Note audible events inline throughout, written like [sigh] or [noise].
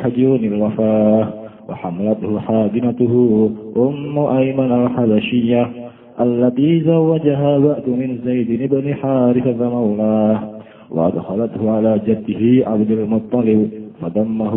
الحجون الوفاة وحملته حاضنته أم أيمن الحبشية التي زوجها بأت من زيد بن حارثة مولاه وأدخلته على جده عبد المطلب فدمه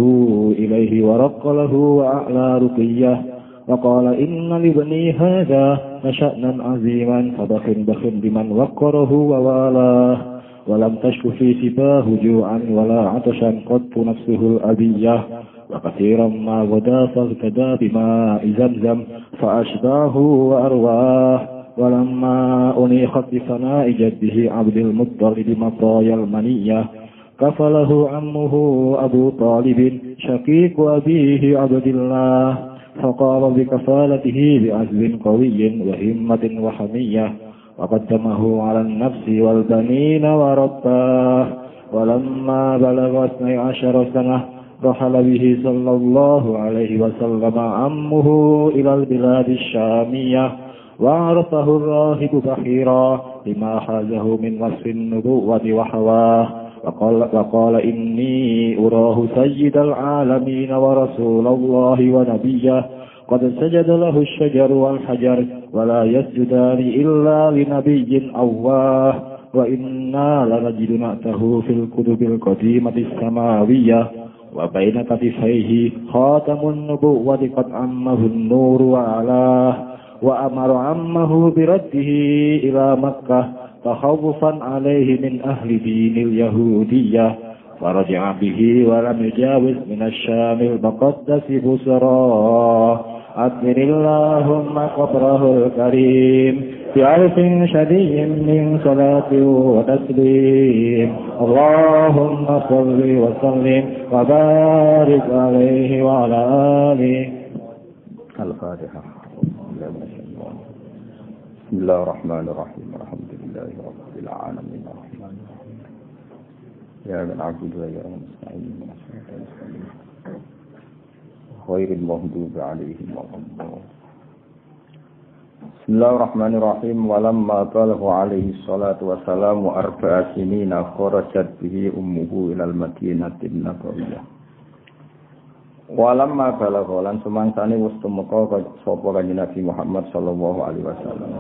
إليه ورق له وأعلى رقية وقال إن لابني هذا لشأنا عظيما فبخ بخ بمن وقره ووالاه. ولم تشك في سباه جوعا ولا عطشا قط نفسه الأبية وكثيرا ما غدا فاغتدى بماء زمزم فأشباه وأرواه ولما أنيخت بفناء جده عبد المطلب مطايا المنية كفله عمه أبو طالب شقيق أبيه عبد الله فقام بكفالته بعزم قوي وهمة وحمية وقدمه على النفس والبنين ورباه. ولما بلغ اثني عشر سنة رحل به صلى الله عليه وسلم عمه إلى البلاد الشامية وعرفه الراهب بحيرا لما حازه من وصف النبوة وحواه. وقال, وقال إني أراه سيد العالمين ورسول الله ونبيه. قد سجد له الشجر والحجر ولا يسجدان إلا لنبي أواه وإنا لنجد نأته في الكتب القديمة السماوية وبين كتفيه خاتم النبوة قد عمه النور وعلاه وأمر عمه برده إلى مكة تخوفا عليه من أهل دين اليهودية فرجع به ولم يجاوز من الشام المقدس بسراه أكبر اللهم قبره الكريم بعرف شديد من صلاة وتسليم. اللهم صل وسلم وبارك عليه وعلى آله. الفاتحة. بسم الله الرحمن الرحيم. الحمد لله رب العالمين. الرحمن الرحيم يا من عبد ويا نستعين غير المغضوب عليهم ولا الضالين بسم الله الرحمن الرحيم ولما بلغ عليه الصلاة والسلام أربع سنين خرجت به أمه إلى المدينة النبوية Walamma balagha lan sumangsane wis tumeka sapa kanjeng Nabi Muhammad sallallahu alaihi wasallam.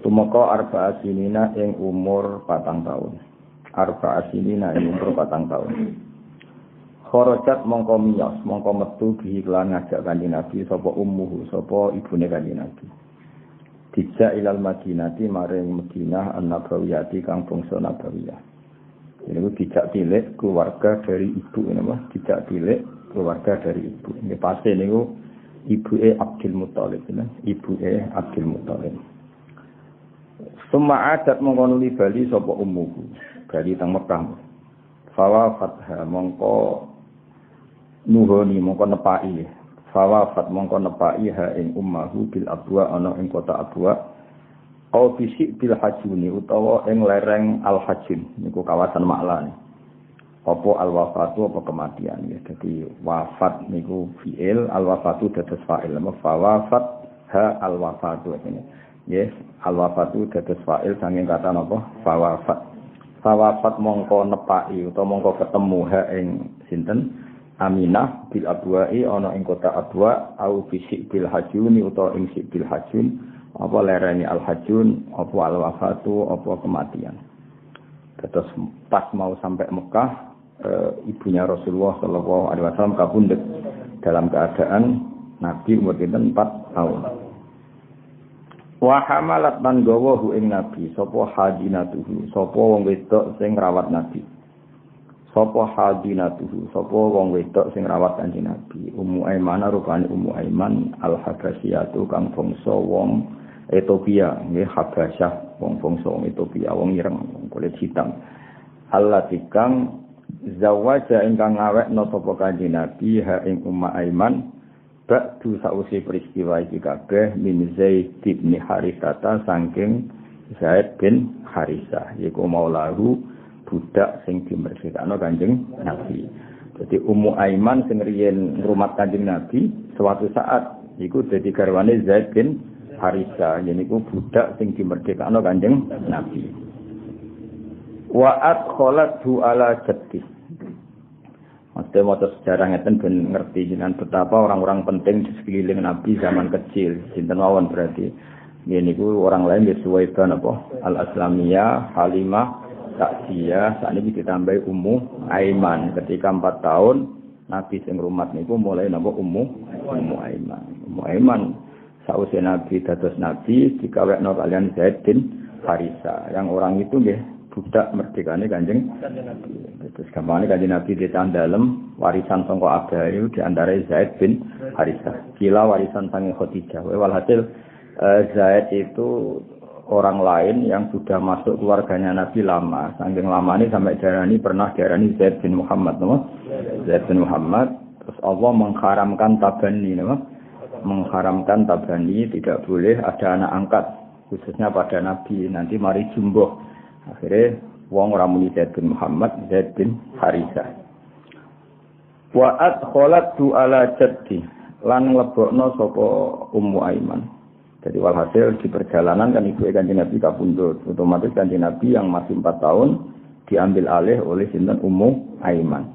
Tumeka arba'a sinina ing umur patang tahun. Arba'a sinina ing umur patang tahun. Kharajat mongko miyos, mongko metu ngajak kanjeng Nabi sapa ummuhu, sapa ibune kanjeng Nabi. Dijak ilal Madinati maring Madinah an-Nabawiyati kang bangsa Nabawiyah. Ini dijak cilik keluarga dari ibu ini mah, dijak cilik keluarga dari ibu. Ini pasti ini ibu e Abdul Muthalib, ibu e Abdul Muthalib. Semua adat mengkonuli Bali sapa umuhu, Bali teng Mekah. Fawa fatha mongko nuhoni mongko nepai. Fawa fat mongko nepai ha ing ummahu bil abwa ana ing kota abwa. Au bisik bil hajuni utawa ing lereng al hajun niku kawasan Makla nih. apa al wafatu apa kematian ya jadi wafat niku fiil al wafatu dados fa'il apa fa wafat ha al wafatu ini yes al wafatu dados fa'il saking kata napa fa wafat fa wafat mongko nepaki utawa mongko ketemu ha ing sinten? Aminah bil abwa'i ana ing kota Abwa au bisik bil hajuni utawa ing sik bil hajun. Apa lereni al hajun? Apa al wafatu? Apa kematian? Terus pas mau sampai Mekah e, ibunya Rasulullah Shallallahu Alaihi Wasallam kabundut dalam keadaan Nabi umur kita empat tahun. Wahamalat dan gawahu ing Nabi, sopo hadinatuhu, sopo wong wedok sing rawat Nabi. Sopo hadinatuhu, sopo wong wedok sing rawat kanjeng Nabi. Ummu Aiman rupane Ummu Aiman al Habasyatu kang bangsa wong Ethiopia, nggih Habasyah wong bangsa wong Ethiopia, wong ireng, wong kulit hitam. Allah tikang zawaja ingkang ngawekno sapa kanjeng Nabi ha ing Umma Aiman ba'du sausi peristiwa iki kabeh min Zaid bin Harithata saking Zaid bin Harisah yaiku maulahu budak sing dimerdekakno kanjeng Nabi. Jadi Ummu Aiman sing ngrumat kanjeng Nabi suatu saat iku dadi garwane Zaid bin Harisah yaiku budak sing dimerdekakno kanjeng Nabi. Wa adkhalathu ala jaddi Maksudnya mau sejarah ngeten ben ngerti dengan betapa orang-orang penting di sekeliling Nabi zaman kecil. Sinten mawon berarti. Ini ku orang lain ya Suwaibah apa? Al-Aslamiyah, Halimah, Takjiyah, saat ini ditambahi Ummu Aiman. Ketika empat tahun, Nabi sing rumat niku mulai napa Ummu Ummu Aiman. Ummu Aiman sausé Nabi dados Nabi dikawekno kalian Zaid bin Harisa. Yang orang itu nggih budak merdekane Kanjeng. Terus gampangane Kanjeng Nabi ditan dalem warisan sangka Abdul itu di antara Zaid bin Harisa. Kila warisan sange Khadijah. Walhasil uh, Zaid itu orang lain yang sudah masuk keluarganya Nabi lama. Saking lama ini sampai darani pernah darani Zaid bin Muhammad, nama? Zaid bin Muhammad. Terus Allah mengharamkan tabani, nama? Mengharamkan tabani tidak boleh ada anak angkat khususnya pada Nabi. Nanti mari jumbo. Akhirnya wong ramuni Zaid bin Muhammad, Zaid bin Harisa. Wa adkhalat ala jaddi lan lebokno sapa Ummu Aiman. Jadi walhasil di perjalanan kan ibu kanji Nabi kabundut. Otomatis kanji Nabi yang masih empat tahun diambil alih oleh sinten Ummu Aiman.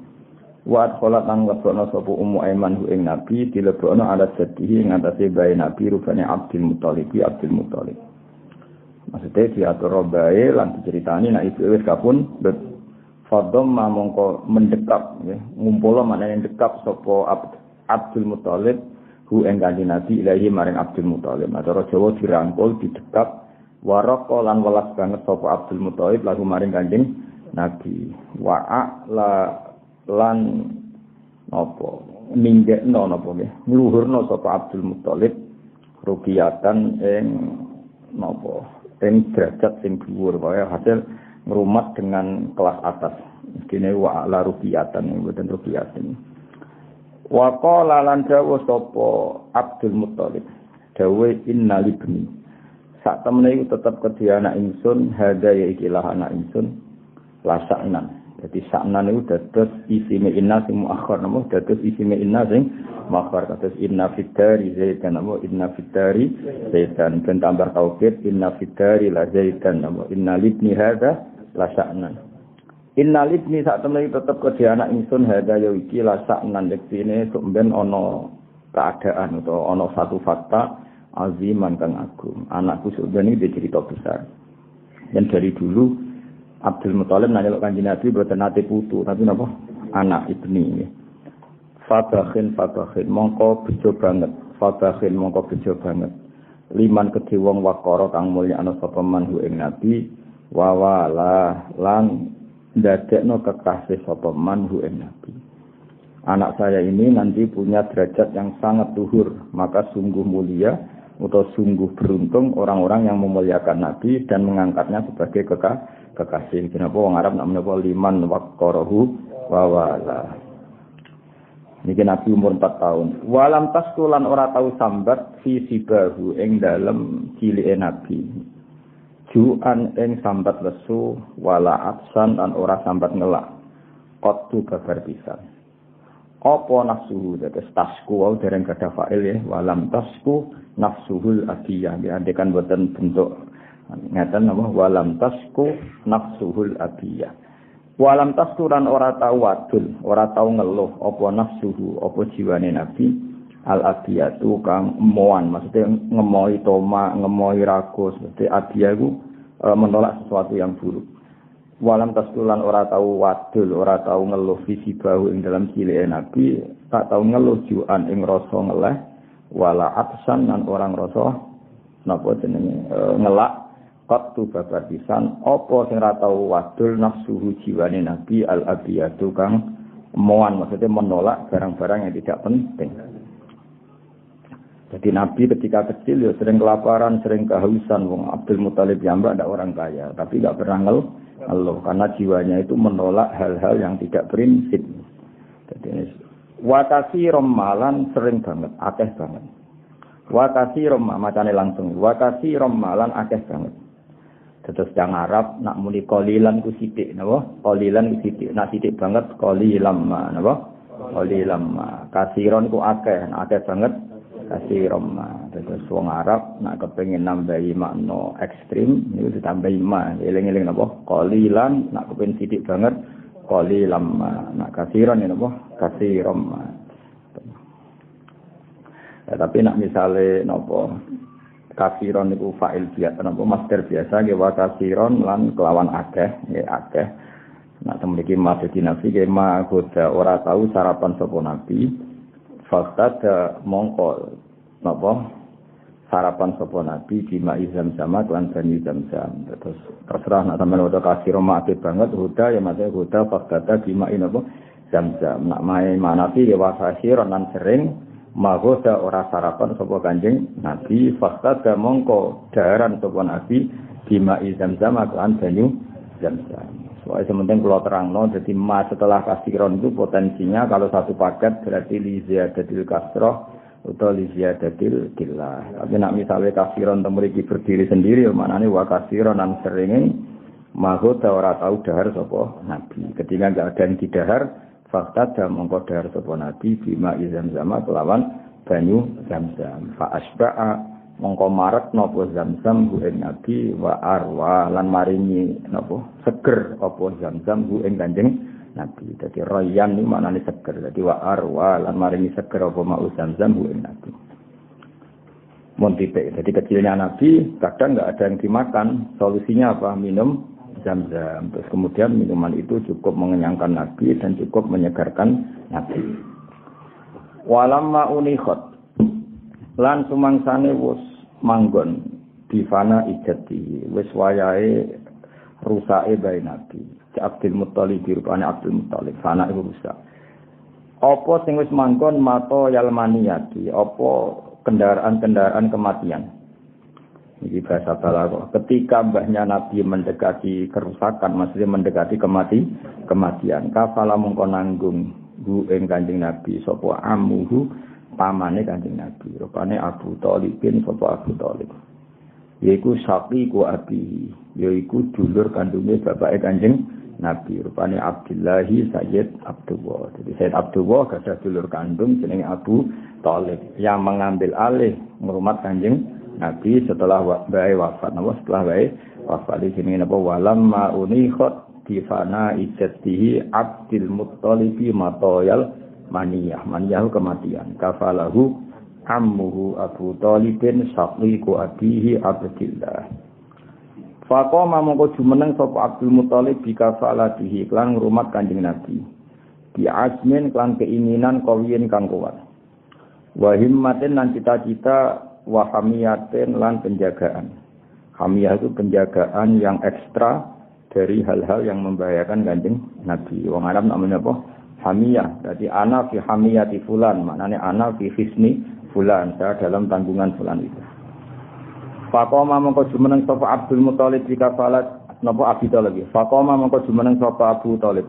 Wa adkhalat lan lebokno sapa Ummu Aiman hu ing Nabi dilebokno ala jaddihi ing atase bayi Nabi rupane Abdul Muthalib Abdul Muthalib. Maksudnya diatur bae lan diceritani nek ibu wis kapun Fadom mongko mendekap ya. Ngumpul mana yang dekap sapa Abdul Muthalib hu ing kanjeng Nabi ilahi maring Abdul Muthalib. Nah, cara Jawa dirangkul didekap waraka lan welas banget sapa Abdul Muthalib lagu maring kanjeng Nabi. Wa'a la lan napa ninggekno napa nggih ngluhurno sapa Abdul Muthalib rukiatan ing napa ing derajat sing dhuwur kaya hasil ngrumat dengan kelas atas. Kene wa ala rukiatan mboten rukiatan. Wa qala lan dawu sapa Abdul Muthalib. Dawe inna libni. Sak temene iku tetep kedhi anak ingsun, hada ya ikilah anak ingsun. Lasaknan. Jadi saknan itu dados isime inna sing muakhir namo dados isime inna sing muakhir kados inna fitari zaitan namo inna fitari zaitan ben tambah tauhid inna fitari la zaitan namo inna libni hada la saknan. Inna libni sak temene tetep kedhi anak ingsun hada ya iki la saknan yektine sok ben ana keadaan atau ana satu fakta aziman kang agung. Anakku sebenarnya dia cerita besar. Dan dari dulu Abdul Muthalib nanya kanjeng Nabi boten nate putu, tapi napa? Anak ibni. Fabakhin fabakhin mongko bejo banget. Fabakhin mongko bejo banget. Liman kedhe wong wakara kang mulya ana sapa manhu ing Nabi wa wala lan ndadekno kekasih sapa manhu ing Nabi. Anak saya ini nanti punya derajat yang sangat luhur, maka sungguh mulia atau sungguh beruntung orang-orang yang memuliakan Nabi dan mengangkatnya sebagai kekasih kekasih. Kenapa wong Arab nak menapa liman waqarahu wa wala. Niki Nabi umur 4 tahun. Walam taskulan ora tahu sambat fi sibahu ing dalem cilike Nabi. Juan ing sambat lesu wala atsan dan ora sambat ngelak. Qattu kabar pisan. Apa nafsuhu dados tasku wau dereng gadah fa'il ya walam tasku nafsuhul adiyah ya kan boten bentuk Ngeten apa walam tasku nafsuhul abiyah. Walam taskuran ora tau wadul, ora tau ngeluh apa nafsuhu, apa jiwane Nabi al abiyatu kang emoan, maksudnya ngemoi toma, ngemoi ragus, maksudnya abiyah itu e, menolak sesuatu yang buruk. Walam taskulan ora tau wadul, ora tau ngeluh visi bahu ing dalam cilik Nabi, tak tau ngeluh juan ing rasa ngeleh, wala atsan dan orang rasa napa jenenge e, ngelak Qattu babar pisan apa sing ora tau wadul nafsuhu jiwane Nabi al abiyatu kang moan maksudnya menolak barang-barang yang tidak penting. Jadi Nabi ketika kecil ya sering kelaparan, sering kehausan. Wong Abdul Muthalib Jamba ada orang kaya, tapi nggak pernah ngeluh karena jiwanya itu menolak hal-hal yang tidak prinsip. Jadi wakasi romalan sering banget, akeh banget. Wakasi rom macane langsung. Wakasi romalan akeh banget. Terus yang Arab nak muni kolilan ku sidik napa? Kolilan ku. Nak sidik banget kolilam napa? Kolilam. Kasiron ku akeh, nak akeh banget kasiron. Terus wong Arab nak kepengin nambahi makna ekstrim niku ditambahi ma. Eling-eling napa? Kolilan nak kepengin sidik banget Koli lama. Nah, kasiron ini apa? Kasiron. Ya, tapi nak misalnya nopo kasiron itu fa'il biasa. Nopo master biasa ge wa kasiron lan kelawan akeh ya akeh. Nak temriki masih nabi ge ma goda ora tahu sarapan sapa nabi. Fakta mongko nopo sarapan sapa nabi di sama lan bani zam-zam terus terserah nak sampean udah kasih roma banget huda ya maksudnya huda fakta di ma apa zam-zam nak main manapi ya wasasi ronan sering magoda ora sarapan sapa kanjeng nabi fakta ga mongko daharan sapa nabi di izam sama lan banyu zam-zam Soalnya sementing kalau terang no, jadi ma setelah kasiron itu potensinya kalau satu paket berarti li ziyadatil kasroh utawa li ziyadatil killah. Tapi nak misalnya kasiron temuriki berdiri sendiri, mana nih wa kasiron dan seringin mahut ora tahu dahar sopo nabi. Ketika nggak ada yang didahar, fakta dan dahar sopo nabi bima izam zama kelawan banyu zam-zam. Fa asba'a mongko maret nopo zam-zam bu nabi wa arwa lan maringi nopo seger opo zam-zam bu kanjeng Nabi. Jadi royan ini maknanya seger. Jadi wa arwa lan maringi seger apa mau zam-zam bu Nabi. Montipe. Jadi kecilnya Nabi kadang nggak ada yang dimakan. Solusinya apa? Minum zam-zam. Terus kemudian minuman itu cukup mengenyangkan Nabi dan cukup menyegarkan Nabi. Walamma unikhot. Lan sumangsane wus manggon difana ijati. Wis wayahe rusake bae Nabi. Abdul Muttalib rupane Abdul Muttalib anak ibu rusak apa sing wis mato yalmaniyati apa kendaraan-kendaraan kematian ini bahasa balago ketika mbahnya Nabi mendekati kerusakan maksudnya mendekati kemati kematian. Kafala mengko nanggung bu ing Kanjeng Nabi. Sapa amuhu pamane Kanjeng Nabi. Rupane Abu Thalib bin sapa Abu Thalib yaiku ku abi yaiku dulur kandungnya bapak Kanjeng Nabi. Rupane Abdullahi Sayyid Abdullah. Jadi Sayyid Abdullah gada dulur kandung jenenge Abu Thalib yang mengambil alih merumat kanjeng Nabi setelah bayi wafat. Napa setelah bayi wafat di sini napa walam ma unikhat di fana ijatihi Abdul Muttalib matoyal maniyah. Maniyah kematian. Kafalahu ammuhu Abu Talibin saqiqu abihi Abdillah. Fakoma mongko jumeneng sapa Abdul Muthalib bika falatihi klan ngrumat Kanjeng Nabi. Di azmin klan keinginan kawiyen kang kuat. Wa lan cita-cita wa hamiyatin lan penjagaan. Hamiyah itu penjagaan yang ekstra dari hal-hal yang membahayakan Kanjeng Nabi. Wong Arab namanya apa? Hamiyah. Jadi ana fi hamiyati fulan, maknanya ana fi hisni fulan. Saya dalam tanggungan fulan itu. Fakoma mongko jumeneng sapa Abdul Muthalib jika falat napa Abi Thalib. Fakoma mongko jumeneng sapa Abu Thalib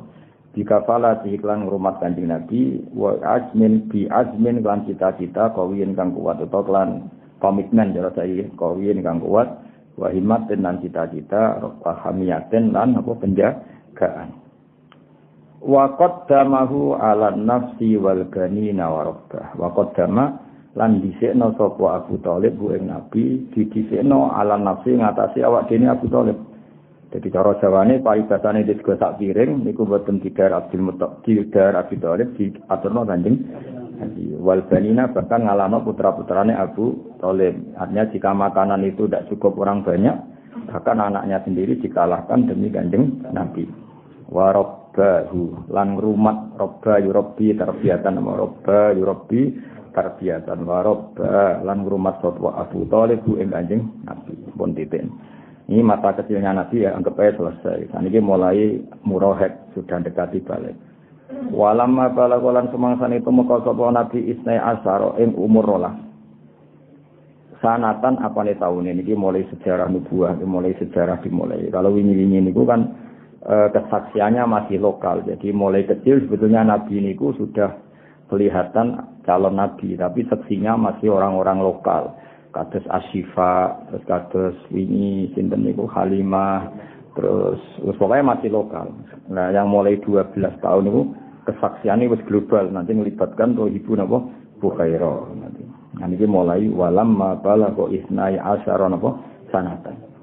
jika falat iklan rumah Kanjeng Nabi wa azmin bi azmin lan cita-cita kawiyen kang kuat utawa klan komitmen jare saya kawiyen kang kuat wa himmat lan cita-cita wa hamiyaten lan apa penjagaan. Wa qaddamahu ala nafsi wal ganina wa rabbah. Wa qaddama lan dhisikno sapa Abu Thalib bu ing Nabi didhisikno ala nafsi ngatasi awak dene Abu Thalib. Jadi cara jawane di juga sak piring niku boten didar Abdul Muttalib didar Abu Thalib diaturno Kanjeng Nabi. Wal banina bahkan ngalama putra-putrane Abu Thalib. Artinya jika makanan itu tidak cukup orang banyak, bahkan anaknya sendiri dikalahkan demi Kanjeng Nabi. Wa rabbahu lan rumat robba yurabbi tarbiyatan nama robba yurabbi tarbiyatan wa rabba lan ngrumat sapa Abu Thalib bu ing Kanjeng Nabi pun titik. Ini mata kecilnya Nabi ya anggap aja selesai. Saat ini mulai murohet sudah dekati balik. Walamma balagolan semangsan itu sapa Nabi Isnai Asaro ing umur rolas. Sanatan apa nih tahun ini mulai sejarah nubuah, mulai sejarah dimulai. Kalau wingi-wingi ini kan eh, kesaksiannya masih lokal. Jadi mulai kecil sebetulnya Nabi ini sudah kelihatan calon nabi, tapi seksinya masih orang-orang lokal. Kados Asyifa, terus kados ini sinten niku Halimah, terus pokoknya masih lokal. Nah, yang mulai 12 tahun itu kesaksiannya wis global, nanti melibatkan tuh ibu napa Bukhaira nanti. Nah, ini mulai walam ma kok isnai asyara napa sanatan.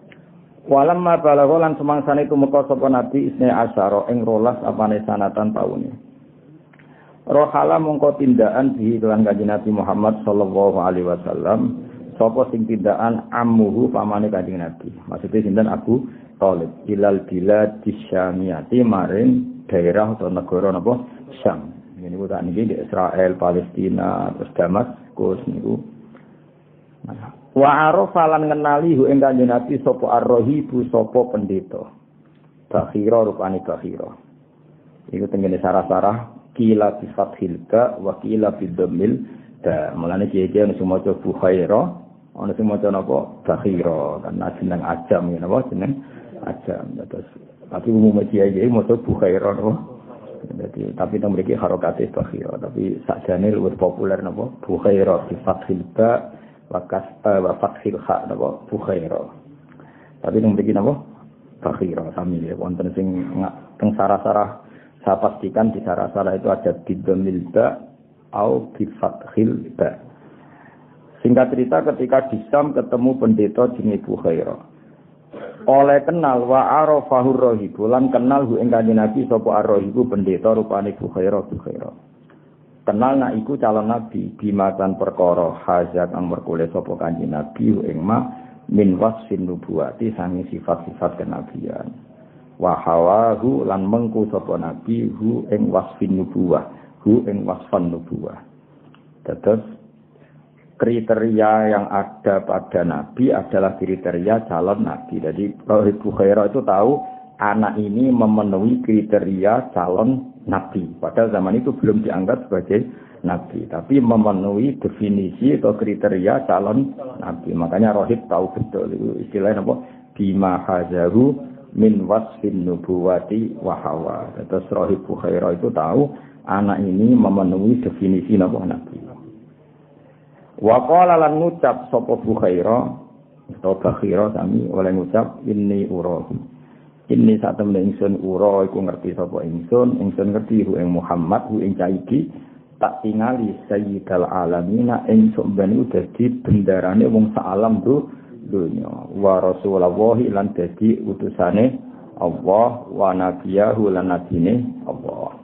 Walamma balagha lan semangsane tumeka sapa nabi isne asyara ing rolas apane sanatan taune. Rohala mongko tindakan di lan kanjeng Nabi Muhammad sallallahu alaihi wasallam sapa sing tindakan ammuhu pamane kanjeng Nabi. Maksudnya sinten Abu Thalib ilal bilad disyamiyati maring daerah atau negara napa Syam. Ini ku tak niki di Israel, Palestina, terus Damaskus niku. Wa arafa lan ngenali hu ing kanjeng Nabi sapa ar-rahibu sapa pendeta. Bakhira rupane bakhira. Iku tengene sarah-sarah kila bi fathil ka wa kila bi dhammil da. Mulane kiye-kiye ana sing maca Ana sing maca napa? Bakhira. Karena jeneng ajam ya napa? Jeneng ajam. Terus tapi umum kiye-kiye maca Bukhaira napa. Jadi, tapi yang memiliki harokatnya Bakhira. Tapi sakjane lebih populer napa? Bukhaira bi fathil ka wakas uh, wa fathil kha napa? Bukhaira. Tapi nang mriki napa? Bakhira. Sami ya wonten sing teng sarah-sarah saya pastikan di sarah-sarah itu ada bidamil ba au bi fathil ba singkat cerita ketika di Sam ketemu pendeta jenenge Bukhaira oleh kenal wa arafahur rahibu lan kenal hu ing kanjeng Nabi sapa ar-rahibu pendeta rupane Bukhaira Bukhaira kenal nak iku calon nabi bimatan perkara hajat ang merkule sapa kanjeng nabi ing ma min wasfin nubuwati sangi sifat-sifat kenabian. Wa hawahu lan mengku sapa nabi hu ing wasfin nubuwah hu ing wasfan nubuwah. Terus kriteria yang ada pada nabi adalah kriteria calon nabi jadi Rohid Bukhaira itu tahu anak ini memenuhi kriteria calon nabi. Padahal zaman itu belum dianggap sebagai nabi, tapi memenuhi definisi atau kriteria calon nabi. Makanya Rohib tahu betul istilahnya apa? Bima hazaru min wasfin nubuwati wahawa. Terus Rohib Bukhaira itu tahu anak ini memenuhi definisi nabi. Nabi. Waqala lan ngucap sapa Bukhaira atau Bakhira sami oleh ngucap ini urahu ini saat temen ingsun uro iku ngerti sapa ingsun, ingsun ngerti hu ing Muhammad hu ing caiki tak tingali sayyidal alamina ing sampeyan iku dadi bendarane wong alam tu dunya wa rasulullah lan dadi utusane Allah wa nabiyahu lan nabine Allah.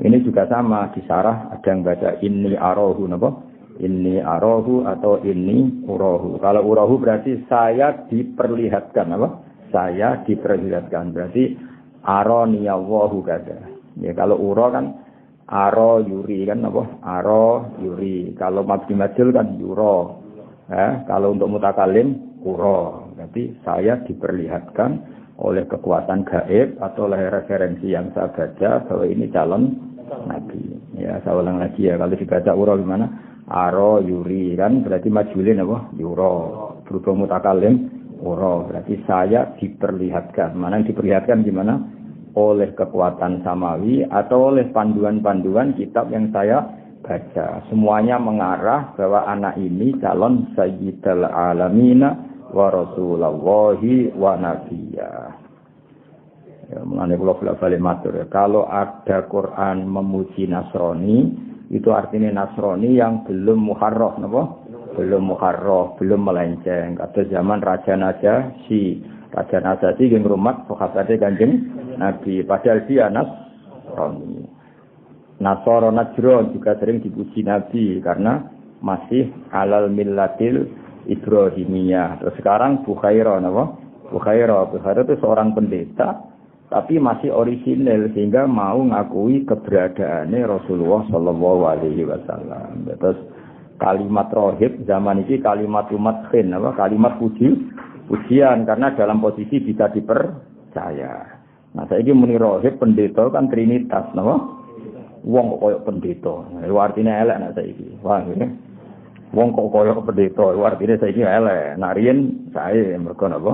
Ini juga sama di sarah ada yang baca ini arohu napa? Ini arohu atau ini urahu. Kalau urahu berarti saya diperlihatkan apa? saya diperlihatkan. Berarti aroni Allahu kada. Ya kalau uro kan aro yuri kan apa? Aro yuri. Kalau mabdi majul kan yuro. Ya, kalau untuk mutakalim uro. Berarti saya diperlihatkan oleh kekuatan gaib atau oleh referensi yang saya baca bahwa ini calon nabi. Ya, saya ulang lagi ya. Kalau dibaca uro gimana? Aro yuri kan berarti majulin apa? Yuro. Berhubung mutakalim uro berarti saya diperlihatkan mana yang diperlihatkan gimana oleh kekuatan samawi atau oleh panduan-panduan kitab yang saya baca semuanya mengarah bahwa anak ini calon sayyidal alamina wa rasulallahi wa nabiyya ya mengenai kalau ya. kalau ada Quran memuji Nasrani itu artinya Nasrani yang belum muharraf napa belum muharraf, belum melenceng. Kata zaman Raja Naja si Raja Naja si yang rumah sahabatnya kanjeng Nabi. Padahal dia Nasrani. Nasoro Najron juga sering dipuji Nabi karena masih alal millatil Ibrahimiyah. Terus sekarang Bukhaira, nama? Bukhaira. Bukhaira itu seorang pendeta, tapi masih orisinil sehingga mau ngakui keberadaannya Rasulullah Shallallahu Alaihi Wasallam. Terus kalimat rohib zaman ini kalimat umat khin apa? Kalimat puji pujian karena dalam posisi bisa dipercaya. Nah saya ini muni rohib pendeta kan trinitas nama wong kok koyok pendeta. Itu artinya elek nak saya ini wah ini wong kok koyok pendeta itu artinya saya ini elek rien saya mereka apa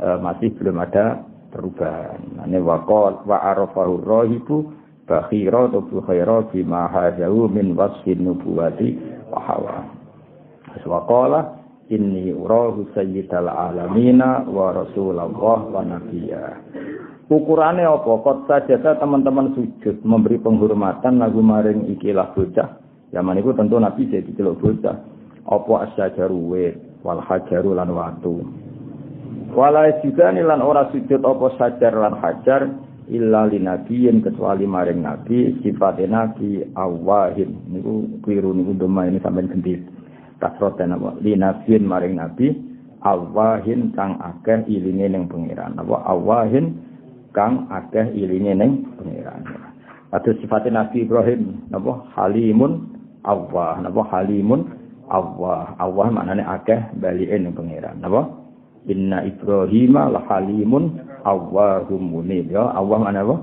e, masih belum ada perubahan ini wakol wa arafahu rohibu bakhira atau bukhaira bima hajahu min wasfin nubuwati wa Waqala inni urahu sayyidal alamina wa rasulullah wa nabiyya. Ukurane apa? Kot saja teman-teman sujud memberi penghormatan lagu maring ikilah bocah. Zaman itu tentu Nabi jadi celuk bocah. Apa asyajaru wit wal hajaru watu. Wala juga lan ora sujud apa sajar lan hajar illa linabiyin kecuali maring nabi sifat nabi awahin niku keliru niku doma ini sampai ganti. Kasroten apa? Linabiyin maring nabi awahin kang akeh ilinge ning pangeran. Apa? Awahin kang akeh ilinge ning pangeran. Atau sifat nabi Ibrahim apa? Halimun awah. Napa halimun awah. Awah maknane akeh balike ning pangeran. Napa inna ibrahima la halimun munib. Ya Allah mana apa?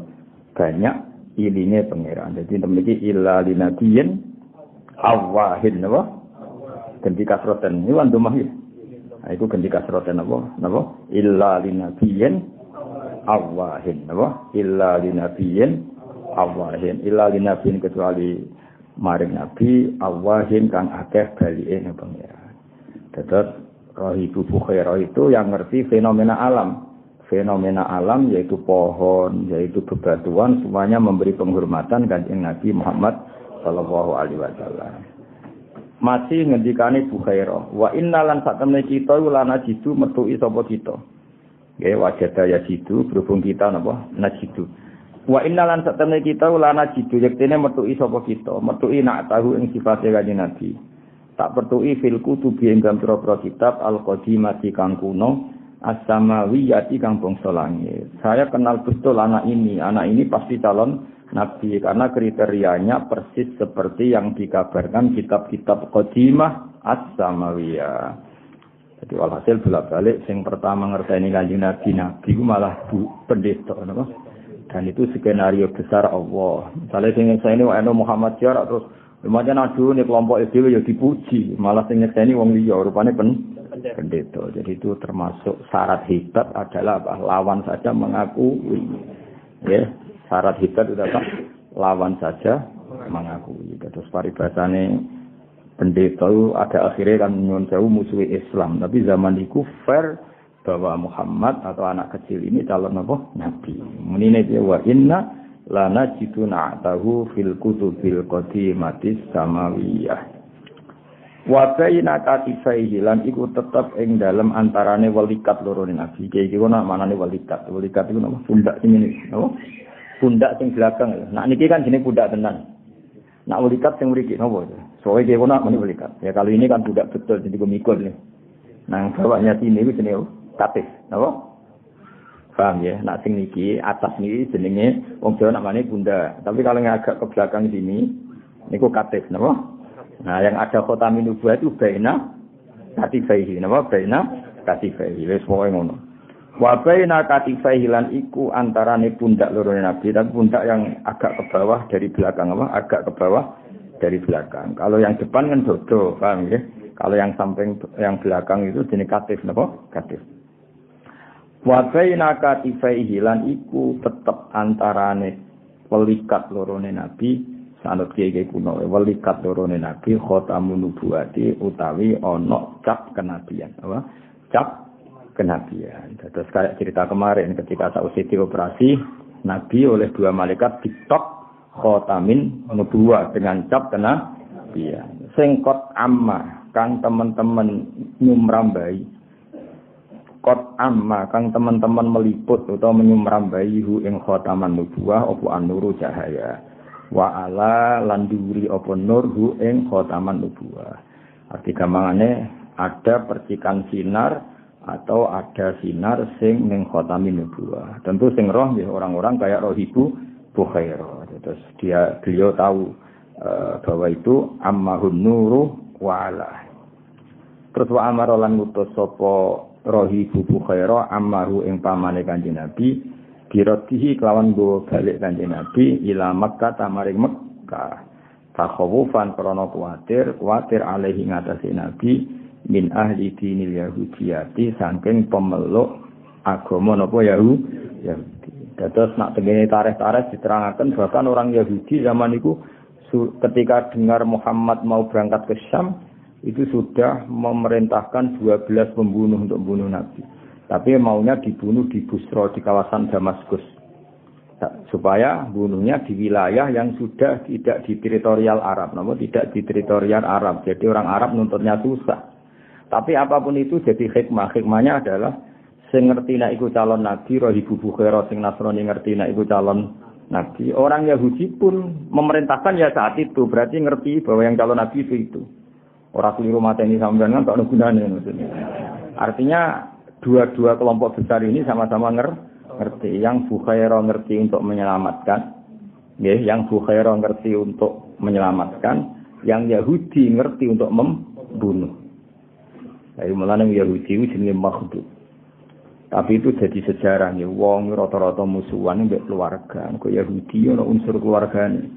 Banyak ilinge pangeran. Jadi memiliki illa linabiyin awahin apa? Ganti kasroten ini wantu mah ya? Nah, itu ganti kasroten apa? Apa? Illa linabiyin awahin apa? Illa linabiyin awahin illa linabiyin kecuali maring nabi awahin kang akeh balike pangeran? Terus Rahibu Bukhairah itu yang ngerti fenomena alam fenomena alam yaitu pohon, yaitu bebatuan semuanya memberi penghormatan kanjeng Nabi Muhammad Shallallahu Alaihi Wasallam. Masih ngendikane Bukhairah, wa innalan sak temne kita lana jitu metuki sapa kita. Nggih wajada ya jitu berhubung kita napa najidu. Wa innalan sak temne kita lana jitu metuki sapa kita, metuki nak tahu ing sifate kanjeng Nabi. Tak pertuki fil kutubi ing dalam kitab al-qadimati kang kuno as-samawiyati kang bangsa langit. Saya kenal betul anak ini. Anak ini pasti calon nabi karena kriterianya persis seperti yang dikabarkan kitab-kitab qadimah as-samawiyah. Jadi walhasil bolak-balik sing pertama ngerteni kanjeng Nabi Nabi ku malah bu pendeta? Dan itu skenario besar Allah. Misalnya sing saya ini Muhammad Jarak terus lumayan aduh nih kelompok itu ya dipuji, malah sing ini wong liya rupane pen pendeta. Jadi itu termasuk syarat hibat adalah apa? lawan saja mengakui. Ya, syarat hibat itu apa? Lawan saja mengakui. Terus paribasane pendeta itu ada akhirnya kan jauh musuh Islam. Tapi zaman itu fair bahwa Muhammad atau anak kecil ini calon apa? Nabi. Menine dia wa inna lana jitu na'tahu fil kutubil qadimatis samawiyah. wa baina katifaihi lan iku tetep ing dalem antarane walikat loro nabi. Iki iki ana manane walikat. Walikat iku nama pundak sing ngene napa pundak sing belakang nah niki kan jenenge pundak tenan. Nak walikat sing mriki napa soe iki ana manane walikat. Ya kalau ini kan pundak betul jadi mikul nih. Nang bawahnya sini iku jenenge katif napa paham ya nak sing niki atas niki jenenge wong Jawa namanya bunda tapi kalau agak ke belakang sini niku katif napa Nah, yang ada kota minubuah itu baina katifaihi. Napa baina katifaihi. Wis pokoke ngono. Wa baina katifaihi lan iku antarane pundak loro Nabi, tapi pundak yang agak ke bawah dari belakang apa? Agak ke bawah dari belakang. Kalau yang depan kan dodo, paham ya? Kalau yang samping yang belakang itu jenis katif napa? Katif. Wa baina katifaihi lan iku tetep antarane pelikat loro Nabi. Sanut kiai kuno walikat lorone nabi khotamun nubuwati utawi ana cap kenabian apa? Cap kenabian. Terus kayak cerita kemarin ketika sausi operasi nabi oleh dua malaikat ditok khotamin nubuwa dengan cap kenabian. Sengkot amma kang teman-teman nyumrambai kot amma kang teman-teman meliput atau menyumrambai hu ing khotaman nubuwah opo anuru cahaya wa ala landuri apa nur hu ing khotaman nubuwah. Arti gampangane ada percikan sinar atau ada sinar sing ning khotamin nubuwah. Tentu sing roh ya orang-orang kayak roh ibu Bukhairah. Terus dia beliau tahu uh, bahwa itu ammahun nuru wa ala. Terus wa amara lan ngutus sapa rohibu Bukhairah ammahu ing pamane Kanjeng Nabi biratihi kelawan go balik kanjeng Nabi ila Makkah tamaring Mekkah takhawufan krana kuwatir kuwatir alaihi ngatasi Nabi min ahli dinil yahudiyati saking pemeluk agama napa Yahudi. Yahudi dados nak tengene tarikh-tarikh diterangaken bahkan orang Yahudi zaman itu ketika dengar Muhammad mau berangkat ke Syam itu sudah memerintahkan 12 pembunuh untuk membunuh Nabi tapi maunya dibunuh di Busro di kawasan Damaskus supaya bunuhnya di wilayah yang sudah tidak di teritorial Arab, namun tidak di teritorial Arab. Jadi orang Arab nuntutnya susah. Tapi apa pun itu jadi hikmah. Hikmahnya adalah sing ngerti nek iku calon nabi roh ibu bukhara sing nasrani ngerti nek iku calon nabi orang Yahudi pun memerintahkan ya saat itu berarti ngerti bahwa yang calon nabi itu itu orang keliru mata ini sampean kan tak gunanya maksudnya artinya dua-dua kelompok besar ini sama-sama ngerti yang Bukhaira ngerti untuk menyelamatkan ya, yang Bukhaira ngerti untuk menyelamatkan yang Yahudi ngerti untuk membunuh dari mulanya Yahudi itu jenis makhluk tapi itu jadi sejarah nih. Wong rata-rata musuhan mbek keluarga. Kok Yahudi ana unsur keluargane.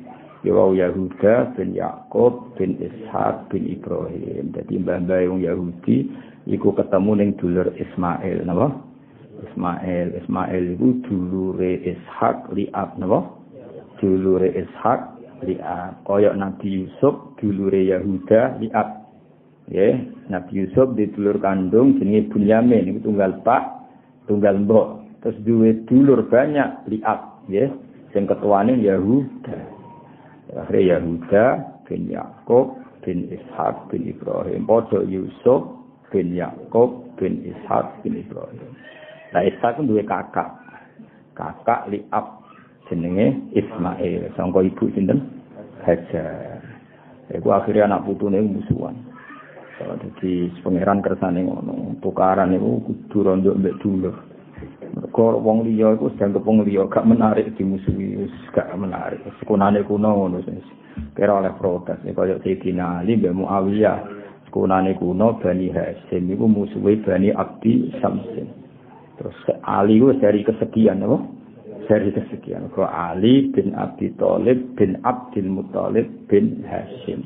Ya wau Yahuda bin Yakub bin Ishak bin Ibrahim. Jadi mbah-mbah wong Yahudi iku ketemu ning dulur Ismail, napa? Ismail, Ismail iku dulure Ishak liab, napa? Dulure Ishak liab. Koyok Nabi Yusuf dulure Yahuda liab. Ya, Nabi Yusuf di dulur kandung jenenge Bunyamin iku tunggal pak tunggal mbok terus duwe dulur banyak liat ya sing ketuane Yahuda akhirnya Yahuda bin Yakub bin Ishak bin Ibrahim. Padha Yusuf bin Yakub bin Ishak bin Ibrahim. Nah Ishak duwe kakak. Kakak liat jenenge Ismail. Sangka ibu sinten? Hajar. Iku akhirnya anak putune musuhan. Jadi pangeran kersane ngono, tukaran itu kudu rondo mbek dulur. Mergo wong liya iku sedang wong liya gak menarik dimusuhi, gak menarik. Sekunane kuno ngono wis. Kira oleh protes kaya Sayyidina Ali mbek Muawiyah. Sekunane kuno Bani Hasyim iku musuhi Bani Abdi Samsin. Terus Ali ku dari kesekian apa? Dari kesekian. Kau Ali bin Abi Thalib bin Abdul Muthalib bin Hashim.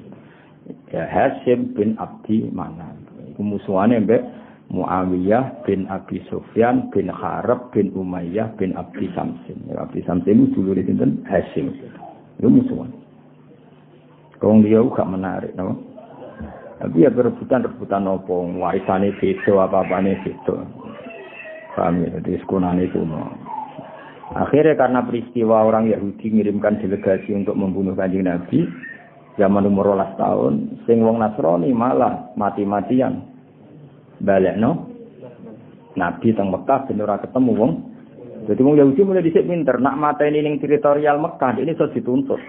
ya Hashim bin Abdi Manan. Iku musuhane mbek Muawiyah bin Abi Sufyan bin Harab bin Umayyah bin Abdi Samsin. Ya, Abdi Samsin itu dulu di sinten Hashim. Itu musuhan. Kong dia gak menarik, no? Tapi ya berebutan-rebutan nopo, warisane beda, apa-apane beda. Paham ya, jadi sekunane kuno. Akhirnya karena peristiwa orang Yahudi mengirimkan delegasi untuk membunuh kanjeng Nabi, zaman umur rolas tahun sing wong Nasrani malah mati-matian balik no? Nabi teng Mekah ben ora ketemu wong. Jadi wong Yahudi mulai dhisik pinter nak ini ning teritorial Mekah ini sudah dituntut.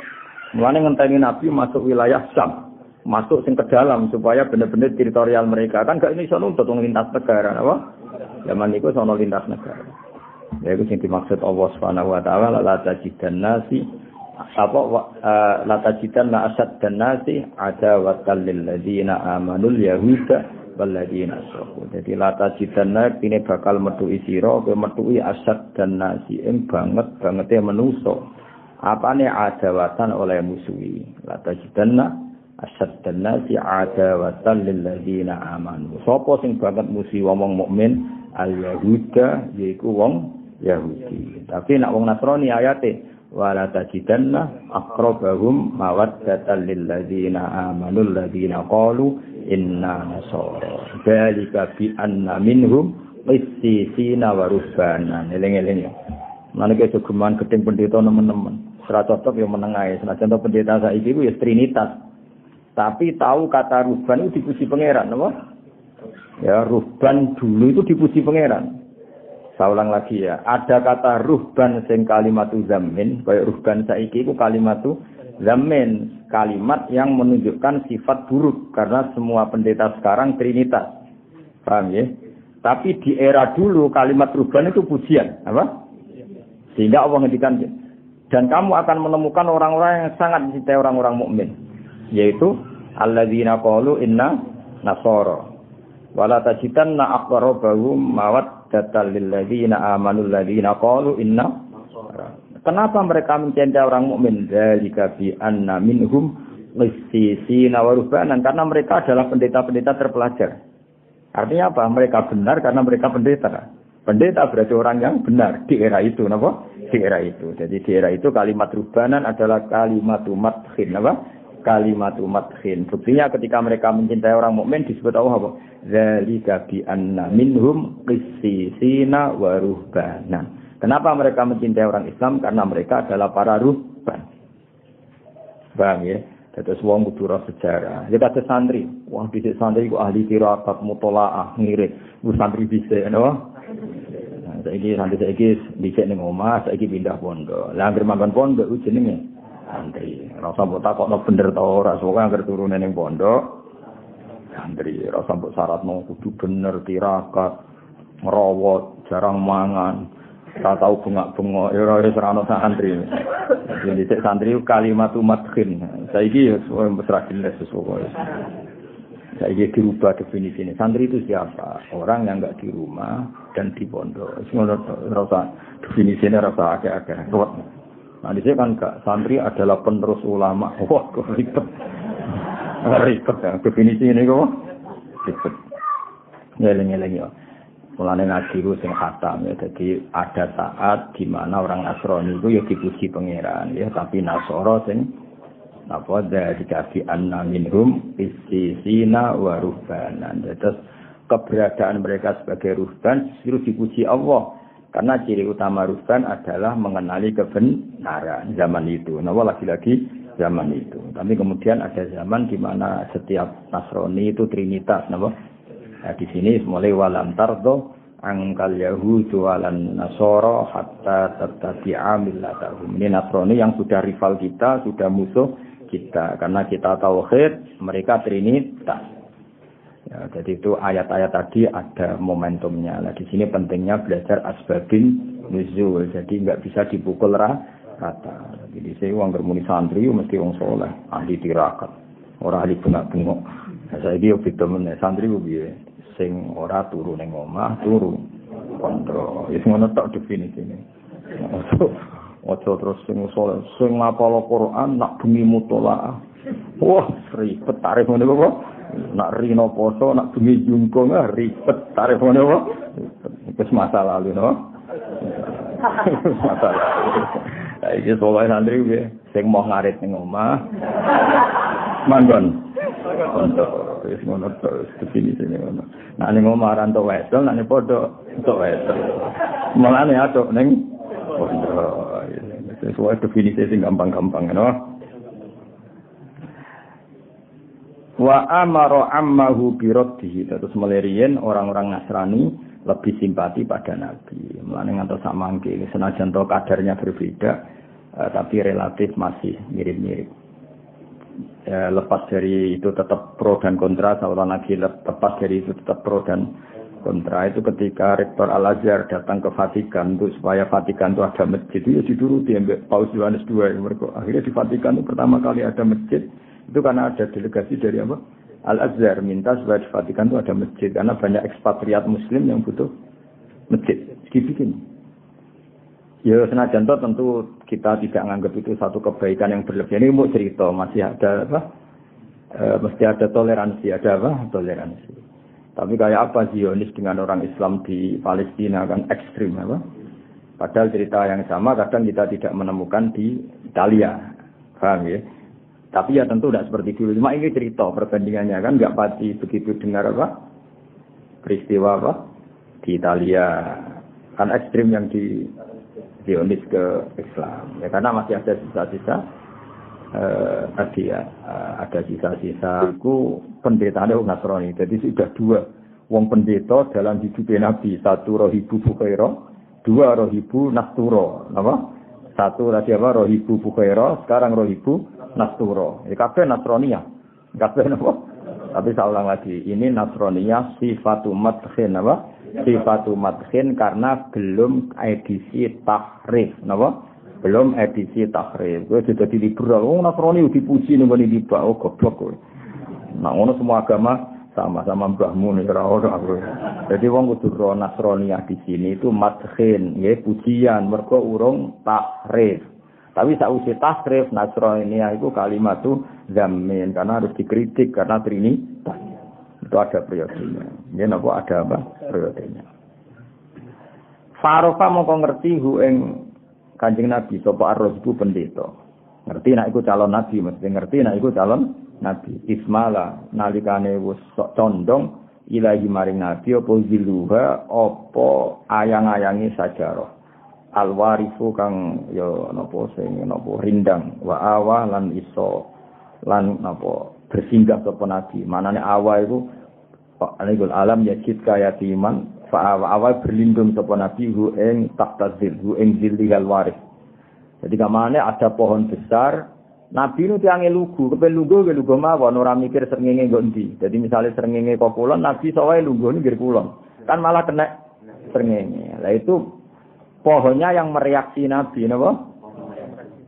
Mulane ngenteni Nabi masuk wilayah Syam masuk sing ke dalam supaya benar-benar teritorial mereka. Kan gak ini nuntut wong lintas negara apa? Zaman itu sono lintas negara. Ya itu sing dimaksud Allah Subhanahu wa taala la tajidan nasi apa uh, latajidan la asad dan nasi ada watal lil ladina amanul yahuda wal ladina asrafu. Jadi latajidan ini bakal metuhi sira kowe metuhi asad dan nasi. Ing banget banget e menuso apane adawatan oleh musuhi? Latajidan asad dan nasi ada watal lil ladina amanu. Sapa sing banget musuhi wong mukmin? Al yahuda yaiku wong Yahudi. Tapi nak wong Nasrani ayate wala tajidanna aqrabahum mawaddatan lil ladzina amanu ladzina qalu inna nasara. Dalika bi anna minhum qissisina wa rubbana eling-eling ya. Manake jogeman gedeng pendeta nemen-nemen. Ora cocok ya menengae senajan pendeta saiki ku ya trinitas. Tapi tahu kata ruban itu dipuji pangeran apa? Ya ruban dulu itu dipuji pangeran. Saya ulang lagi ya. Ada kata ruhban sing kalimatu zamin. Kayak ruhban saiki itu kalimatu zamin. Kalimat yang menunjukkan sifat buruk. Karena semua pendeta sekarang trinitas. Paham ya? Tapi di era dulu kalimat ruhban itu pujian. Apa? Sehingga Allah ngedikan dan kamu akan menemukan orang-orang yang sangat mencintai orang-orang mukmin, yaitu alladzina qalu inna nasara wala tajidanna aqrabahum mawat datal lilladzina amanu alladzina qalu inna Kenapa mereka mencintai orang mukmin? Dzalika bi anna minhum qissisina wa rubanan karena mereka adalah pendeta-pendeta terpelajar. Artinya apa? Mereka benar karena mereka pendeta. Pendeta berarti orang yang benar di era itu, napa? Di era itu. Jadi di era itu kalimat rubanan adalah kalimat umat khin, apa? Kalimat umat khin. Buktinya ketika mereka mencintai orang mukmin disebut Allah apa? Zalika bi anna minhum qissisina wa. Kenapa mereka mencintai orang Islam? Karena mereka adalah para ruhban. Paham ya? Terus wong kudu sejarah. Ya kata santri, wong bisa santri ku ahli kiraat mutolaah ngirit. Ku santri bisa, no? Saiki santri saiki dicek ning omah, saiki pindah pondok. Lah anggere manggon pondok ku jenenge santri. Ora usah mbok takokno bener ta ora, soalnya anggere turune ning pondok santri. Ora usah mbok syaratno kudu bener tirakat, ngerawat, jarang mangan. Ora tau bengak-bengok, ya ora wis santri. Jadi cek santri kalimat madkhin. Saiki ya wis ora jelas sesuatu. Saya dirubah definisi ini. Santri itu siapa? Orang yang nggak di rumah dan di pondok. Menurut rasa definisi ini rasa agak-agak ruwet. Nah di sini kan gak santri adalah penerus ulama. [laughs] Wah, kok ribet. ribet ya. Definisi ini kok ribet. Ngeleng-ngeleng ya. Mulane ngaji ku sing khatam ya. Jadi ada saat di mana orang Nasrani itu ya dipuji pangeran ya, tapi Nasoro sing apa dari kafi anna minhum istisina wa ruhbanan. Terus keberadaan mereka sebagai ruhban justru dipuji Allah. Karena ciri utama ruhban adalah mengenali kebenaran zaman itu. Nah, lagi-lagi zaman itu. Tapi kemudian ada zaman di mana setiap Nasrani itu trinitas, nah, nah di sini mulai walam tardo angkal yahudu walan nasoro hatta tertabi'a millatahum. Ini Nasrani yang sudah rival kita, sudah musuh, kita. Karena kita tauhid mereka trinitas. Ya, jadi itu ayat-ayat tadi ada momentumnya. Nah di sini pentingnya belajar asbabin nuzul. Jadi nggak bisa dipukul rata. Jadi saya uang bermuni santri mesti uang soleh ahli tirakat. Orang ahli bengak-bengok. Nah, saya dia temen santri piye sing ora turu ning omah turu kontrol wis ngono tok definisine Ojo terus sing soleh, sing ngapal Quran nak bengi mutolaah. Wah, ribet tarif ngene kok. Nak rino poso, nak bengi jungkong, ah, ribet tarif ngene kok. Wis masa lalu no. masa lalu. Lah iki soleh santri piye? Sing mau ngarit ning omah. Manggon. Untuk wis ngono terus definisine ngono. Nak ning omah ora entuk wesel, nak ning padha entuk wesel. Mulane atuk ning pondok. Sesuai definisi sing gampang-gampang, no? Wa amaro ammahu biraddihi. Terus melirian orang-orang Nasrani lebih simpati pada Nabi. Mulane ngantos sak mangke senajan to kadarnya berbeda, eh, tapi relatif masih mirip-mirip. Ya, lepas dari itu tetap pro dan kontra, seorang lagi lepas dari itu tetap pro dan kontra. Itu ketika rektor Al Azhar datang ke Vatikan untuk supaya Vatikan itu ada masjid. Itu ya dituruti ya Paus Yohanes II mereka akhirnya di Vatikan itu pertama kali ada masjid. Itu karena ada delegasi dari apa? Al Azhar minta supaya di Vatikan itu ada masjid karena banyak ekspatriat Muslim yang butuh masjid. Dibikin ya senajan itu tentu kita tidak menganggap itu satu kebaikan yang berlebihan ini mau cerita masih ada apa e, mesti ada toleransi ada apa toleransi tapi kayak apa Zionis dengan orang Islam di Palestina kan ekstrim apa? Padahal cerita yang sama kadang kita tidak menemukan di Italia. Paham ya? Tapi ya tentu tidak seperti dulu. Cuma ini cerita perbandingannya kan nggak pasti begitu dengar apa? Peristiwa apa? Di Italia. Kan ekstrim yang di Zionis ke Islam. Ya karena masih ada sisa-sisa eh, tadi ya eh, ada sisa-sisa itu pendetanya orang Nasrani. Jadi sudah dua wong pendeta dalam hidup Nabi. Satu rohibu bukhairo, dua rohibu nasturo. Apa? Satu tadi apa? Rohibu bukhairo, sekarang rohibu nasturo. Ya kabeh Nasronia. Kabeh apa? Tapi saya ulang lagi, ini Nasronia sifatu madkhin apa? Sifatu madkhin karena belum edisi tahrif. Apa? belum edisi takrib. Gue sudah di liberal. Oh Nasrani dipuji nih bani tiba. Oh goblok gue. Nah ngono semua agama sama-sama mbahmu nih aku. Jadi wong kudu ro Nasrani di sini itu madkhin, ya pujian mergo urung takrib. Tapi sausi takrib Nasrani itu kalimat tuh zamin karena harus dikritik karena trinitas. Itu ada periodenya. Ya napa ada apa periodenya. Farofa mau ngerti hu ing Kanjeng Nabi sapa arroz iku pendeta. Ngerti nek iku calon nabi, mesti ngerti nek iku calon nabi. Ismala nalikane wis condong ilahi maring nabi apa ziluha apa ayang-ayangi sajarah. Alwarifu kang ya napa sing napa rindang wa awa lan iso lan napa bersinggah sapa nabi. Manane awa iku Alikul alam yajid kayatiman Fa'awa awal berlindung sapa nabi hu ing taktazil hu ing zillihal waris. Jadi kamane ada pohon besar, Nabi nu tiange lugu, kepen lugu ke lugu mawon ora mikir srengenge nggo endi. Jadi misalnya srengenge kok kulon, Nabi sawae lugu nggih kulon. Kan malah kena srengenge. Lah itu pohonnya yang mereaksi Nabi napa?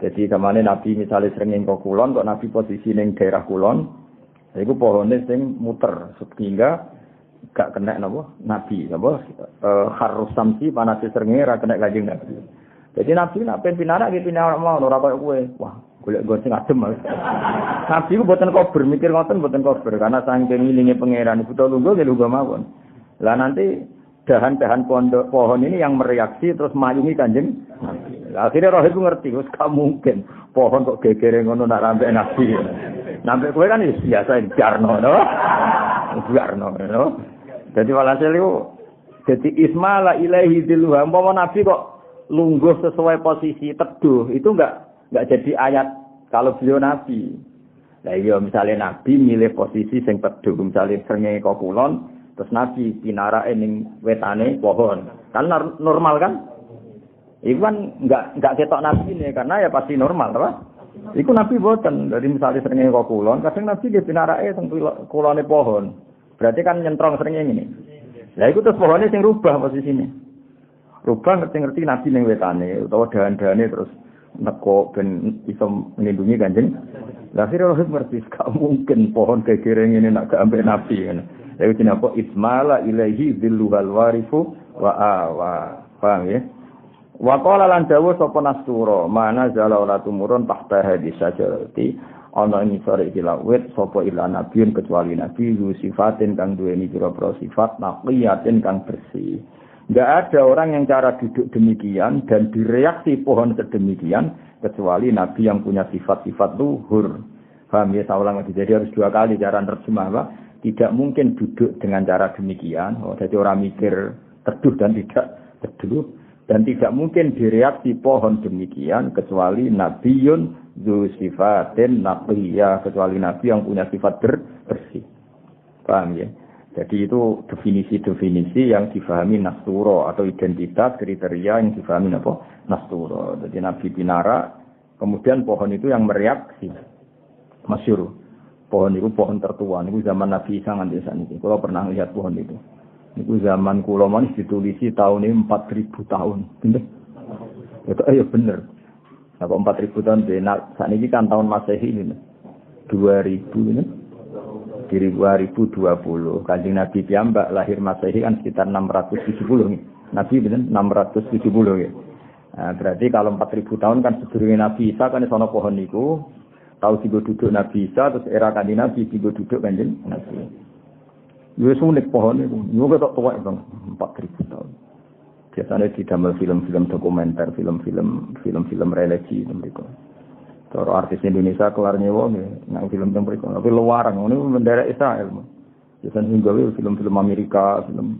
Jadi ke mana Nabi misalnya srengenge kok kok Nabi posisi ning daerah kulon, iku pohonnya sing muter. Sehingga gak kena napa? Nabi napa? E, harus samsi panas srengenge ra kena kanjeng nabi. Jadi nabi nak pen pinara ki pinara mau ora koyo kowe. Wah golek gon sing adem [laughs] nabi ku boten kober mikir ngoten boten kober. Karena saking ngilinge pangeran buta lungguh nggih lungguh mawon. Lah nanti dahan-dahan pondok pohon ini yang mereaksi terus mayungi kanjeng akhirnya roh itu ngerti wis gak mungkin pohon kok gegere ngono nak rambek nabi Nabi kowe kan biasa jarno no. [laughs] Jarno no. Jadi walhasil itu jadi ismala ilahi diluha. Umpama Nabi kok lungguh sesuai posisi teduh itu enggak enggak jadi ayat kalau beliau Nabi. Lah iya misalnya Nabi milih posisi sing teduh, misalnya srengenge kok kulon, terus Nabi pinara ning wetane pohon. Kan normal kan? Iku kan enggak enggak ketok Nabi ini karena ya pasti normal, apa? Iku Nabi boten dari misalnya srengenge kok kulon, kadang Nabi dia pinarake teng kulone pohon. Berarti kan nyentrong seringnya ini. Lah iku terus pohonnya sing rubah posisine. Rubah ngerti-ngerti nabi ning wetane utawa dahan-dahane terus neko ben iso melindungi kanjeng. Lah sira roh ngerti [laughs] gak mungkin pohon kegereng ini nak ambek nabi kan. Ya itu apa ismala ilaihi dzilluhal warifu wa awa. Paham ya? Wa qala lan dawuh sapa nasturo mana zala ora tumurun tahta hadis sajarati ana ing sore iki lawet sapa ila nabiun kecuali nabi lu sifatin kang duweni pira-pira sifat naqiyatin kang bersih. Enggak ada orang yang cara duduk demikian dan direaksi pohon sedemikian kecuali nabi yang punya sifat-sifat luhur. Paham ya, saya ulang lagi. Jadi harus dua kali cara terjemah, Pak. Tidak mungkin duduk dengan cara demikian. Oh, jadi orang mikir teduh dan tidak teduh. Dan tidak mungkin direaksi pohon demikian kecuali nabiun zu sifatin naqiyah kecuali nabi yang punya sifat ber bersih. Paham ya? Jadi itu definisi-definisi yang difahami nasturo atau identitas kriteria yang difahami apa? Nasturo. Jadi Nabi Pinara, kemudian pohon itu yang mereaksi. Masyur. Pohon itu pohon tertua. Itu zaman Nabi Isa nganti saat ini. Kalau pernah lihat pohon itu. Itu zaman kulo manis ditulisi tahun ini 4000 tahun. Bener? Itu ayo bener. Apa empat ribu tahun benar. Saat ini kan tahun masehi ini. Dua ribu ini. Di puluh. Kanjeng Nabi Piambak lahir masehi kan sekitar enam ratus tujuh puluh. Nabi benar enam ratus tujuh puluh. Nah, berarti kalau empat ribu tahun kan sebelumnya Nabi Isa kan sono pohon itu tahu tiga duduk Nabi Isa terus era kanjeng Nabi tiga duduk kanjeng Nabi. Yo unik pohon itu. Yo ketok tua bang empat ribu tahun biasanya di dalam film-film dokumenter, film-film film-film religi itu mereka. Cara artis Indonesia kelar nyewa nang film itu mereka. Tapi luaran, ini bendera Israel. Biasanya hingga film-film Amerika, film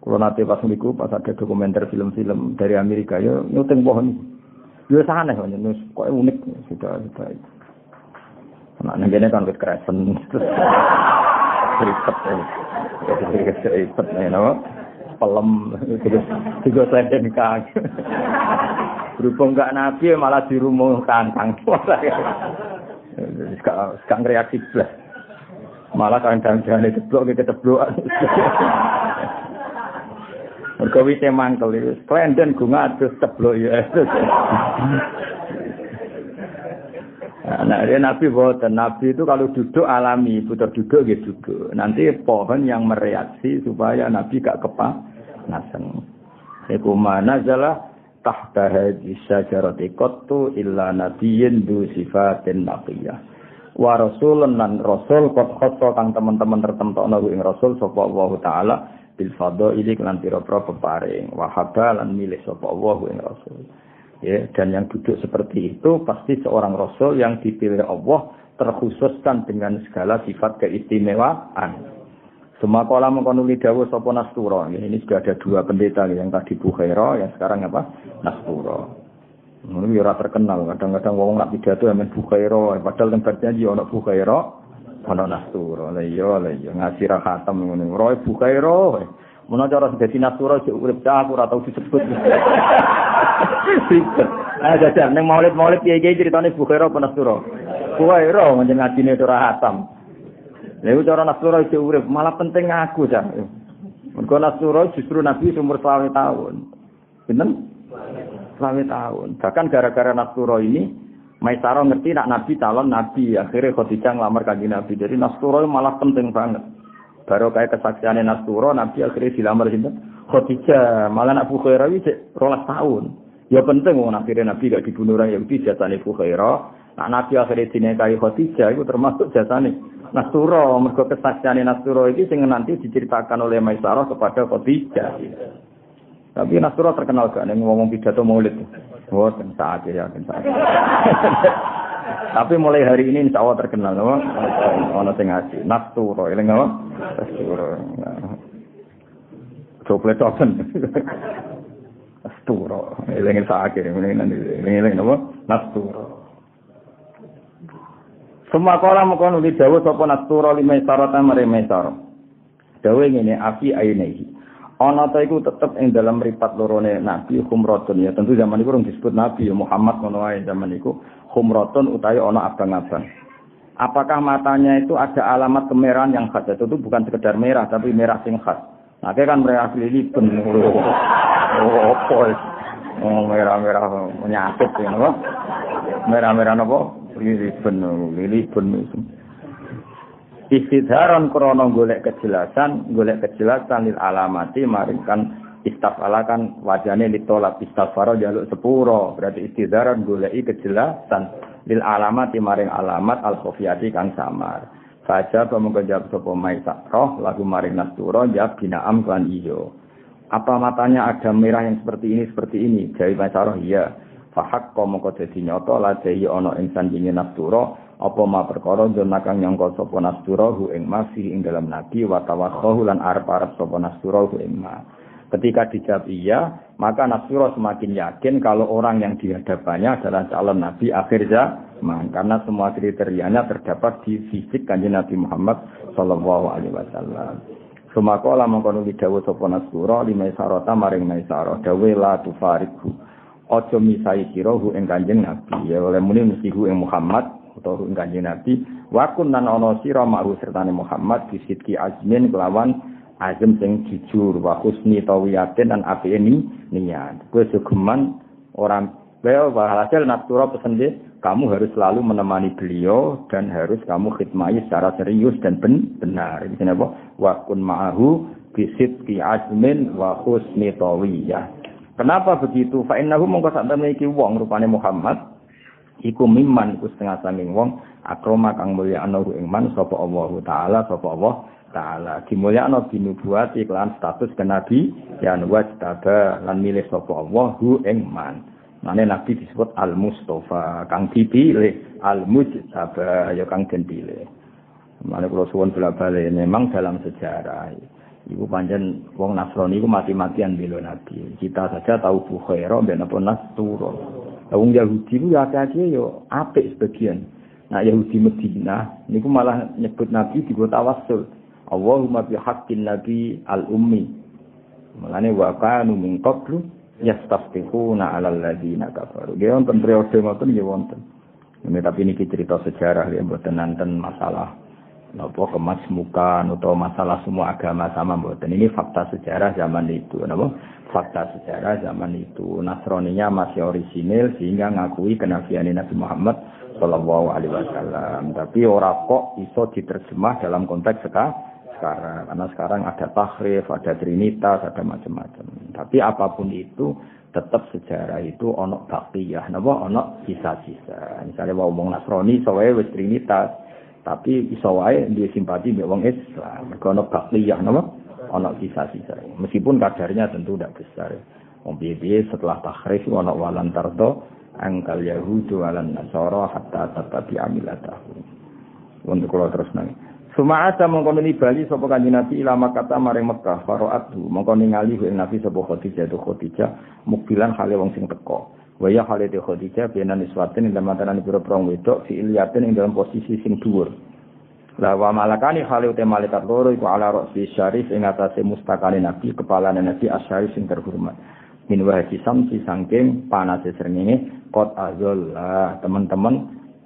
kalau nanti pas niku pas ada dokumenter film-film dari Amerika ya nyuting pohon. Dia sana kan, kok unik sudah sudah. Nah, nanti kan wis kresen. Ribet ya. Ribet ya, pelem juga selenden kang berhubung gak nabi malah di rumah kantang sekarang reaksi belas malah kandang jangan ceblok ke ceblok Mergo wite mangkel itu klenden gunga adus ceblok ya. Nah, dia Nabi boten. Nabi itu kalau duduk alami, putar duduk gitu duduk. Nanti pohon yang mereaksi supaya Nabi gak kepa naseng. Iku mana jalah tahta hadis syajarati qattu illa nabiyyin du sifatin naqiyah. Wa rasulun lan rasul kot khosso kang teman-teman tertentu ing rasul sapa Allah taala bil fadaili lan pira-pira peparing wa lan milih sapa Allah ing rasul. Ya, dan yang duduk seperti itu pasti seorang rasul yang dipilih Allah terkhususkan dengan segala sifat keistimewaan. Semua kolam mengkonuli dawu sopo nasturo. Ini juga ada dua pendeta yang tadi Bukhairo, yang sekarang apa? Nasturo. Ini ora terkenal. Kadang-kadang wong nak pidato yang main Bukhairo. Padahal tempatnya dia ono Bukhairo, ono Nasturo. Lah iya, lah iya. Ngasih rahatam ngono. Roy Bukhairo. Mun cara dadi nasura sik urip aku ora tau disebut. [laughs] Ribet. Ah jajar ning maulid-maulid piye-piye critane Bukhara apa nasura? Bukhara njen ngajine ora hatam. Lha cara nasura urip malah penting aku cah. Mergo nasura justru Nabi umur 20 tahun. Pinten? 20 tahun. Bahkan gara-gara nasura ini Maisaro ngerti nak Nabi calon Nabi, akhirnya Khadijah ngelamar kanjeng Nabi. Jadi Nasturo malah penting banget. Baru kayak kesaksiannya Nasturo, Nabi akhirnya dilamar sinten Khadijah. Malah nak Bukhairah cek rolas tahun. Ya penting wong akhirnya Nabi gak dibunuh orang Yahudi jasane Bukhairah. Nak Nabi akhirnya dinikahi Khadijah itu termasuk jasane Nasturo. Mergo kesaksiannya Nasturo itu sing nanti diceritakan oleh Maisaro kepada Khadijah. Tapi Nasturo terkenal gak nih ngomong pidato maulid. Boten saat ya, saat. Tapi mulai hari ini insya Allah terkenal, no? Ono sing ngaji, nasturo, ini nggak? Nasturo. Coba token. Nasturo, ini saat ini, ini nanti, ini ini napa? Nasturo. Semua kala mengkono di Jawa sapa nasturo lima sarata mare mesaro. Dawe ngene afi ainehi. Ana ta iku tetep ing dalam mripat lorone nabi humratun. Ya tentu zaman iku disebut nabi ya Muhammad ngono wae zaman iku. Humratun utawi ana abang-abang. Apakah matanya itu ada alamat kemerahan yang khas? Itu bukan sekedar merah tapi merah sing khas. Nah kan merah lili ben oh apa oh merah-merah menyakit ya merah-merah napa lili ben istidharan krono golek kejelasan golek kejelasan lil alamati maring kan istafala kan wajane ditolak. Istighfar jaluk sepuro. Berarti istidharan goleki kejelasan lil alamati maring alamat al khofiyati kang samar saja pemungko jawab sapa roh lagu maring nasturo jawab binaam kan iyo. Apa matanya ada merah yang seperti ini seperti ini? Jawab roh iya. Fahak mongko dadi nyata ana ing sandinge nasturo apa ma perkara jana kang nyangka sapa nasdurahu ing masih ing dalam nabi wa tawakkahu lan arep-arep sapa nasdurahu ing ma. Ketika dijawab iya maka nasdura semakin yakin kalau orang yang dihadapannya adalah calon nabi akhir zaman. Karena semua kriterianya terdapat di fisik kanjeng Nabi Muhammad sallallahu alaihi wasallam. Sumako la mengkono dawa sapa nasdura lima sarata maring maisara dawe la tufariku aja misai sira hu ing kanjeng Nabi. Ya oleh muni mesti ing Muhammad utawa kanjeng Nabi wa kunnan ana sira ma'ru sertane Muhammad bisidki azmin kelawan azim sing jujur wa husni tawiyatin dan api ini niat kowe segeman orang Well, hasil natura pesan dia, kamu harus selalu menemani beliau dan harus kamu khidmati secara serius dan ben benar. Ini apa? Wa kun ma'ahu bisidki azmin wa husni tawiyah. Kenapa begitu? Fa innahu mongko sak temene wong rupane Muhammad iku mimman iku setengah sanging wong akroma kang mulya ana ing man sapa Allah taala sapa Allah taala dimulyakno binubuat iklan status kenabi yang wajtaba lan milih sapa Allah hu ing man Mane nabi disebut al mustafa kang dipilih al mujtaba ya kang den pilih Mane kula suwun bola-bali memang dalam sejarah Ibu panjen wong Nasrani iku mati-matian bela Nabi. Kita saja tahu Bukhaira ben apa Nasturo. Wong Yahudi ku ya akeh yo apik sebagian. Nah Yahudi Medina niku malah nyebut Nabi di tawassul. Allahumma bi haqqin nabi al-ummi. Mulane wa kanu min qablu yastafihuna 'alal ladina kafaru. Dia wonten periode ngoten nggih wonten. Ini tapi ini cerita sejarah ya mboten nanten masalah napa kemasmukan atau masalah semua agama sama mboten. Ini fakta sejarah zaman itu napa? fakta sejarah zaman itu Nasroninya masih orisinil sehingga ngakui kenabian Nabi Muhammad Shallallahu Alaihi Wasallam. Tapi orang kok iso diterjemah dalam konteks sekarang karena sekarang ada tahrif, ada trinitas, ada macam-macam. Tapi apa pun itu tetap sejarah itu onok bakiyah, napa onok sisa-sisa. Misalnya mau ngomong Nasrani, soalnya wis trinitas, tapi iso wae dia simpati mbek wong Islam. Mergo onok bakiyah, napa? ana sisa-sisa. Meskipun kadarnya tentu tidak besar. Wong piye setelah tahrif ana walan tardo angkal yahudu walan nasara hatta tatabi amilatahu. Untuk kalau terus nang. Suma ada mengkono bali sapa kanjeng Nabi ilama kata maring Mekah faraatu mengko ningali ing Nabi sapa Khadijah itu Khadijah mukbilan hale wong sing teko. Waya hale te Khadijah benan iswatin ing dalam antarané pira wedok fi iliyatin ing dalam posisi sing dhuwur. La wa malakani khali uta malaikat loro iku ala rosi syarif ing atase mustakane nabi kepala nabi asyarif sing terhormat. Min wahdi samsi sangking panase srengenge qad azalla teman-teman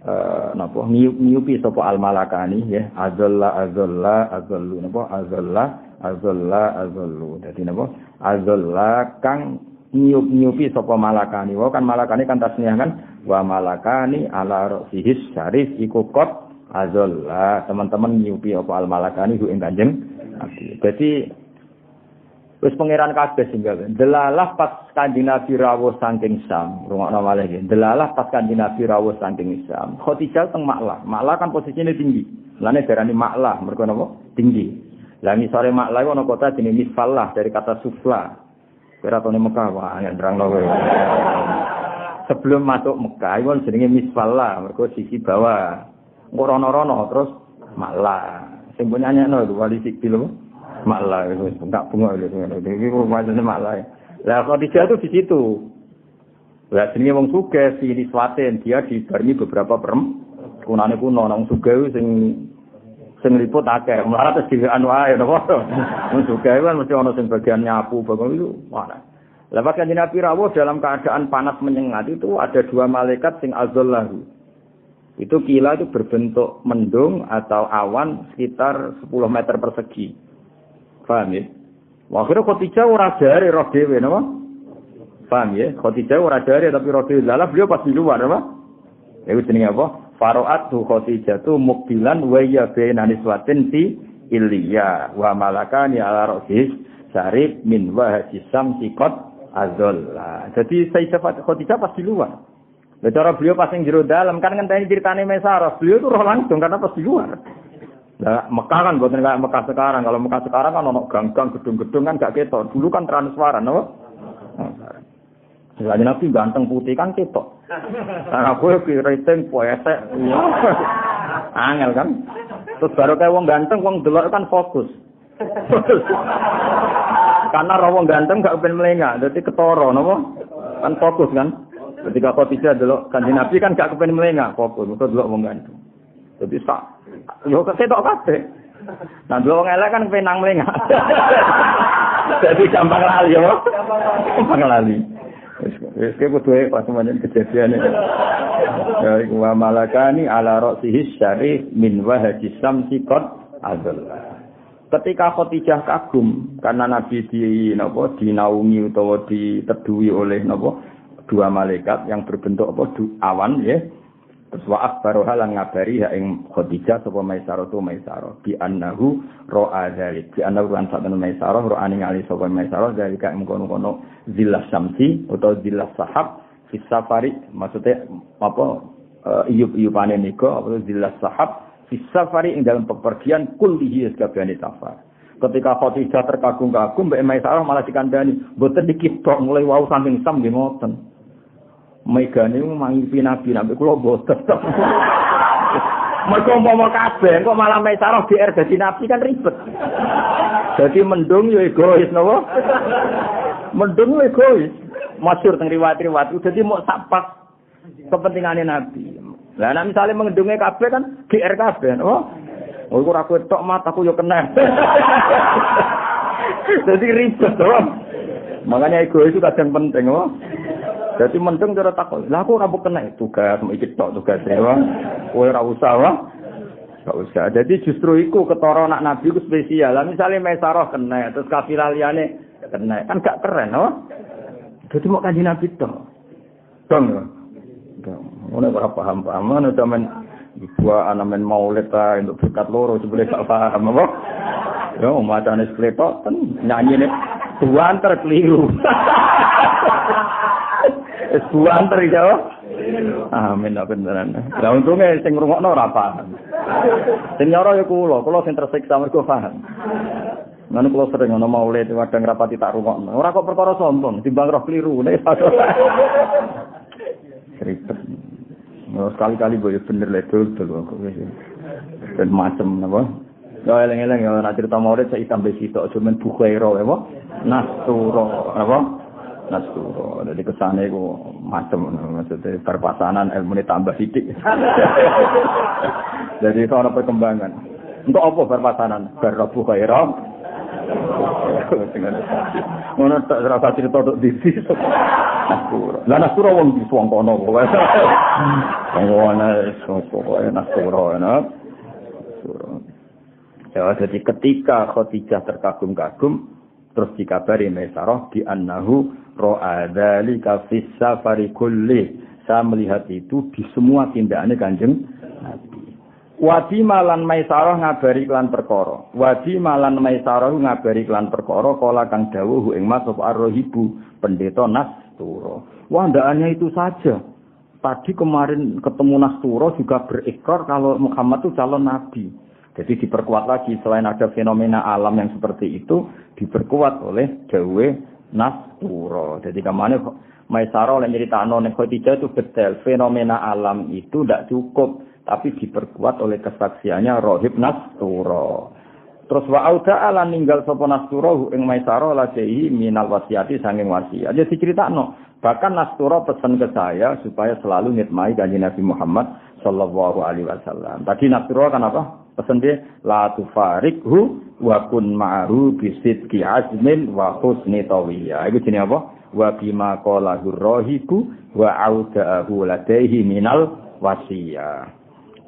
eh napa niupi sapa al malakani ya azalla azalla azallu napa azalla azalla azallu dadi napa azalla kang niup-niupi sapa malakani wa kan malakani kan tasniah kan wa malakani ala rosihis syarif iku qad azalla teman-teman nyupi apa al malakani hu ing kanjeng Nabi. Wis pangeran kabeh sing gawe. Delalah pas kanjeng Nabi rawuh saking Sam, rungokno malih iki. Delalah pas kanjeng Nabi rawuh saking Sam. Khadijah teng Maklah. Maklah kan posisinya tinggi. Lane darani Maklah, mergo napa? Tinggi. Lah misale Maklah ana kota jenenge Misfallah dari kata sufla. Kira tone Mekah wah ya nerangno kowe. Sebelum masuk Mekah, itu jenenge Misfallah, mergo sisi bawah. rono-rono terus malah sing punya nyano itu wali sikil malah itu enggak bunga itu itu macamnya malah lah. Khadijah itu di situ. Lah sini wong suge si Niswatin dia dibarengi beberapa perem kunane kuno. Nang suge sing sing liput akeh malah terus dhewean wae napa wong suge kan mesti ana sing bagian nyapu bagian itu mana Lepas kan Nabi Rawuh dalam keadaan panas menyengat itu ada dua malaikat sing azallahu itu kila itu berbentuk mendung atau awan sekitar 10 meter persegi. Paham ya? Akhirnya Khotijah ora jari roh dewe, nama? Paham ya? Khotijah ora jari tapi roh dewe. Lalu beliau pas di luar, nama? Itu jenis apa? Faro'at tu Khotijah tu mukbilan wa ya benaniswatin si Ilya wa malakani ala rohis syarif min wahajisam sikot azollah. Jadi Sayyidah Khotijah pas di luar. Lah cara beliau pas ning jero dalam kan ngenteni ceritane Mesarah, beliau tuh roh langsung karena pas di luar. Nah, Mekah kan buatan kayak Mekah sekarang. Kalau Mekah sekarang kan ono gang-gang, gedung-gedung kan gak ketok. Dulu kan transparan, no? Lagi nabi ganteng putih kan ketok. Karena gue rating poesek, angel kan. Terus baru kayak wong ganteng, wong delok kan fokus. Karena wong ganteng gak pengen melengah, jadi ketoro, no? Kan fokus kan. Ketika Khadijah dulu kanji Nabi kan gak kepen melengah fokus, itu dulu wong gantung. Jadi sak, yo kesetok kabeh. Nah dulu wong elek kan kepen nang melengah. [laughs] Jadi gampang lali yo. Gampang lali. Wis ke kudu pas semuanya kejadian. Ya iku wa malakani ala ra'sihi syarif min wahaji samsi qad adzallah. Ketika Khadijah kagum karena Nabi di napa dinaungi utawa diteduhi oleh napa dua malaikat yang berbentuk apa awan ya terus wa akhbaru halan ngabari ha ing Khadijah sapa Maisarah tu Maisarah bi annahu ra'a dzalik. Bi annahu lan sabana Maisarah ra'a ning ali sapa Maisarah dari kae mengkono-kono zillah samsi atau zillah sahab fi safari. Maksudnya apa uh, iyup-iyupane nika apa zillah sahab fi safari ing dalam pepergian kullihi sakabehane safar ketika Khadijah terkagum-kagum Mbak Maisarah malah dikandani mboten dikit mulai wau saking sam nggih ngoten Megane mangimpi nabi nabi kula boten. [laughs] Mergo umpama kabeh kok malah Maisarah DR dadi nabi kan ribet. Jadi mendung yo egois napa? Mendung egois. Masyur teng riwayat-riwayat dadi mau sapak kepentingane nabi. Lah nek misale mendunge kabeh kan GR kabeh, oh. Oh ora kowe tok mataku yo kena. [laughs] Jadi ribet to. Makanya egois itu kadang penting, oh. Jadi mendeng cara takut. Lah aku ora kena tugas iki tok tugas dewa. Kowe usah wah. Gak usah. Jadi justru iku ketara anak Nabi ku spesial. Lah misale Maisarah kena, terus kafilah liyane kena. Kan gak keren, oh. Jadi mau kanji Nabi tok. Dong. Ngono ora paham-paham. Ngono sampean buah anamen maulid ta untuk berkat loro sebelum gak paham apa. Ya, macane skletok ten nyanyi nih tuan terkeliru. [laughs] Wis buanter iki ya. Amin apa beneran. Lah untunge sing ngrungokno ora paham. Sing nyoro ya kula, kula sing tersiksa mergo paham. Ngono kula sering ngono maulid wadang rapati tak rungokno. Ora kok perkara sombong, timbang roh kliru. Ribet. Nah, sekali-kali boleh bener lah itu kok dan macam apa ya eleng-eleng ya nak cerita maulid saya tambah situ cuma bukhairo apa nasturo apa Nasuro. Jadi ke sana itu macam maksudnya perpasanan ilmu ini tambah sidik. [laughs] Jadi itu ada perkembangan. Untuk apa berpasanan? Berrobu khairah. Ngono tak rasa cerita tok disi. Nastura. Lah nastura wong di suwang kono kok. Ngono pokoke nastura ana. Ya, jadi ketika Khadijah terkagum-kagum, terus dikabari Maisarah di annahu ro'a dzalika fis safari kulli. Saya melihat itu di semua tindakannya Kanjeng. Wadi malan maisarah ngabari klan perkara. Wadi malan maisarah ngabari klan perkara kala kang dawuh ing mas sapa arrohibu pendeta Nastura. Wah ndaknya itu saja. Tadi kemarin ketemu Nastura juga berikrar kalau Muhammad itu calon nabi. Jadi diperkuat lagi selain ada fenomena alam yang seperti itu diperkuat oleh Jawa Nastura. Jadi ke mana Maisarah oleh cerita ning Khadijah itu betul fenomena alam itu tidak cukup tapi diperkuat oleh kesaksiannya Rohib Nastura. Terus wa auda ala ninggal sapa Nastura ing Maisarah lajehi minal wasiati sanging wasiat. Jadi diceritakno, bahkan Nastura pesan ke saya supaya selalu ngitmai kanjeng Nabi Muhammad sallallahu alaihi wasallam. Tadi Nastura kan apa? Pesan dia la tufarikhu wa kun ma'ru bisidqi azmin wa husni tawiyya. Iku jenenge apa? Wa bima qala rahibu wa auda'ahu ladaihi minal wasiyah.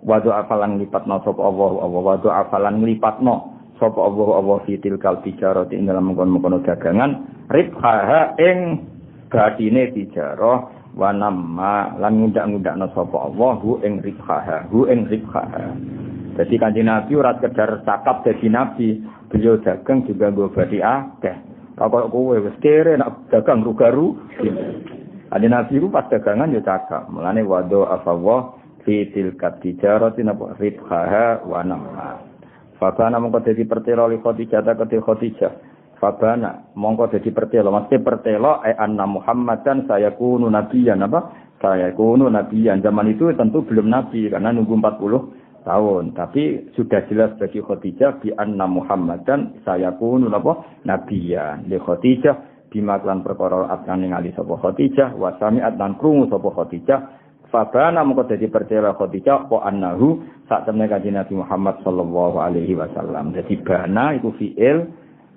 wadu afalan nglipatno sapa Allah Allah wadu afalan nglipatno sapa Allah Allah fitil kal tijarah ing dalam mengkon-mengkon dagangan ribha ing batine tijarah wa namma lan ngundak-ngundakno sapa Allah hu ing ribha hu ing ribha jadi kanjeng Nabi ora sekedar cakap dadi nabi beliau dagang juga nggo badi akeh. Kok kowe wis kere nak dagang rugaru? Kanjeng Nabi ku pas dagangan ya cakap mulane wadu afawah fi tilkat tijarati napa ribhaha wa namha Fabana mongko dadi pertelo li Khadijah ta kedhe Khadijah. Fabana mongko dadi pertelo mesti pertelo e anna Muhammadan saya kunu nabiyan apa? Saya kunu nabiyan. Zaman itu tentu belum nabi karena nunggu 40 tahun tapi sudah jelas bagi Khadijah bi anna Muhammadan saya kunu apa nabiyan li Khadijah bima lan perkara atkan ningali sapa Khadijah wa sami'at lan krungu sapa Khadijah Fabana mengko dadi percaya Khadijah apa annahu sak temne kanjeng Nabi Muhammad sallallahu alaihi wasallam. Jadi bana iku fiil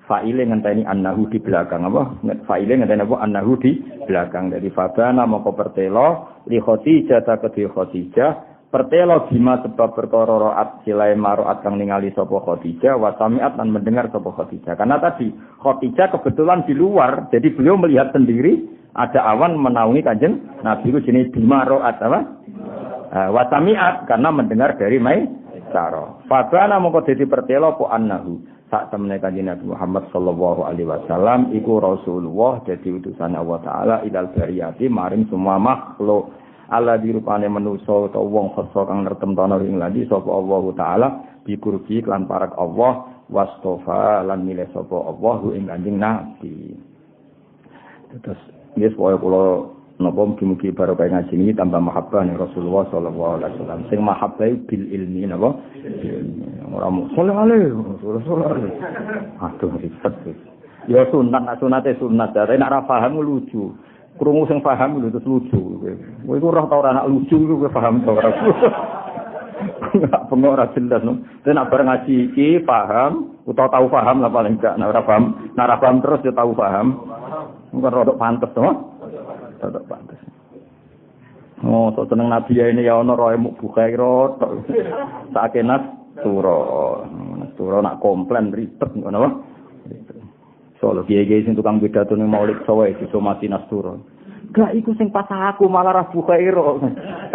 fa'ile ngenteni annahu di belakang apa? Fa'ile ngenteni apa annahu di belakang. Jadi fabana mengko pertelo li Khadijah ta kedhi Khadijah Pertelo bima sebab perkara roat silai maroat kang ningali sapa Khadijah wa samiat dan mendengar sapa Khadijah. Karena tadi Khadijah kebetulan di luar, jadi beliau melihat sendiri ada awan menaungi kanjeng Nabi itu jenis bima ro'at apa? Uh, wasamiat karena mendengar dari Mai Saro. Fabana mongko dadi pertelo po annahu. Sak temene kanjeng Nabi Muhammad sallallahu alaihi wasallam iku Rasulullah dadi utusan Allah taala ilal bariyati maring semua makhluk. Allah dirupane manusa utawa wong khassa kang nertemtono ing ladi sapa Allah taala bikurbi lan parak Allah wastofa lan milih sapa Allah ing kanjeng Nabi. Terus Yes, pokoke kula napa mugi-mugi barokah ngaji ini tambah mahabbah ning Rasulullah sallallahu alaihi wasallam. Sing mahabbah bil ilmi napa? Ora mung saleh Rasulullah. Aduh ribet. Ya sunat, sunate sunat. Tapi nek ora lucu. Krungu sing paham lho terus lucu. Kowe iku roh ta ora anak lucu iku kowe paham ta ora? Pengok ora jelas no. Tapi nak bareng ngaji iki paham, utawa tahu paham lah paling enggak. Nak ora paham, nak ora paham terus ya tahu paham. Bukan rodok pantes to. Rodok pantes. Oh, so seneng Nabi ya ini ya ono roe muk bukai rodok. Sake nas turo. Nas turo nak komplain ribet ngono? Solo kiai-kiai sing tukang pidato ning Maulid Sawe iso mati nas turo. Gak iku sing pas aku malah ra bukhairo.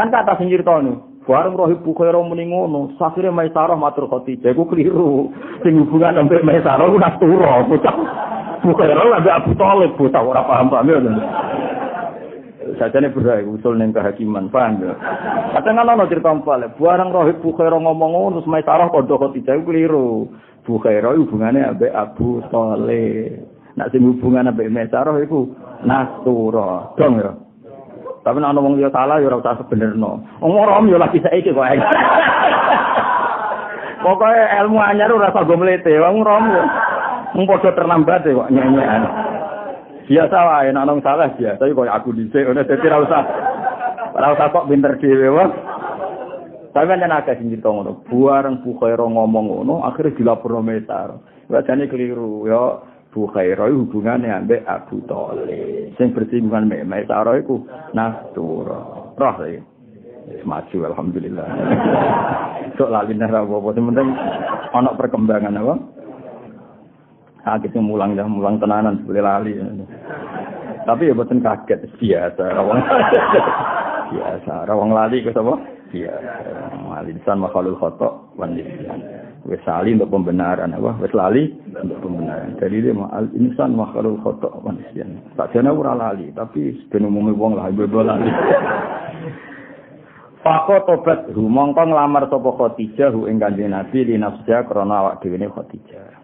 Kan kata sing nyritani. Bareng rohib bukhairo muni ngono, sakire Maisarah matur Khadijah iku keliru. Sing hubungan ambek Maisarah ku nas turo. Bukhairo ambek Abu Thalib bocah ora paham-paham ya. Sajane berai usul ning kehakiman, paham ya. Kadang ana cerita empale, bareng rohib bukhairo ngomong ngono, Maisarah kodho Khadijah iku keliru. Bukhairo hubungane ambek Abu Thalib. Nak sing hubungan ambek Maisarah iku Nastura. Dong ya. Tapi nek ana wong liya salah ya ora usah sebenerno. Wong rom ya lagi saiki kok. [laughs] Pokoke ilmu anyar ora usah go mlete. Wong rom ya. Wong padha terlambat kok nyanyian. Biasa wae nek ana salah biasa kok aku dhisik ngono dadi ora usah ora usah kok pinter dhewe wae. Tapi kan agak sing cerita ngono. Buareng Bukhairah ngomong ngono, akhirnya dilaporno Mesar. Bacane keliru ya. Bukhairah hubungannya ambek Abu Thalib. Sing bersinggungan mek Mesar iku Nastura. Roh ya. Maju alhamdulillah. [laughs] Sok lali nara apa-apa. Penting ana perkembangan apa? Akhirnya mulang ya, mulang tenanan boleh lali. Tapi ya boten kaget biasa. Rawang [laughs] biasa. Rawang lali ke apa? Biasa. Alisan makhluk khotok wan Wes lali untuk pembenaran apa? Wes lali untuk pembenaran. Jadi dia al insan makhluk khotok wan Tak jane ora lali, tapi ben umume wong lah ibu lali. [laughs] Fako tobat hu mongko nglamar sapa Khadijah hu ing Kanjeng Nabi li nafsya krana awak dhewe ne Khadijah.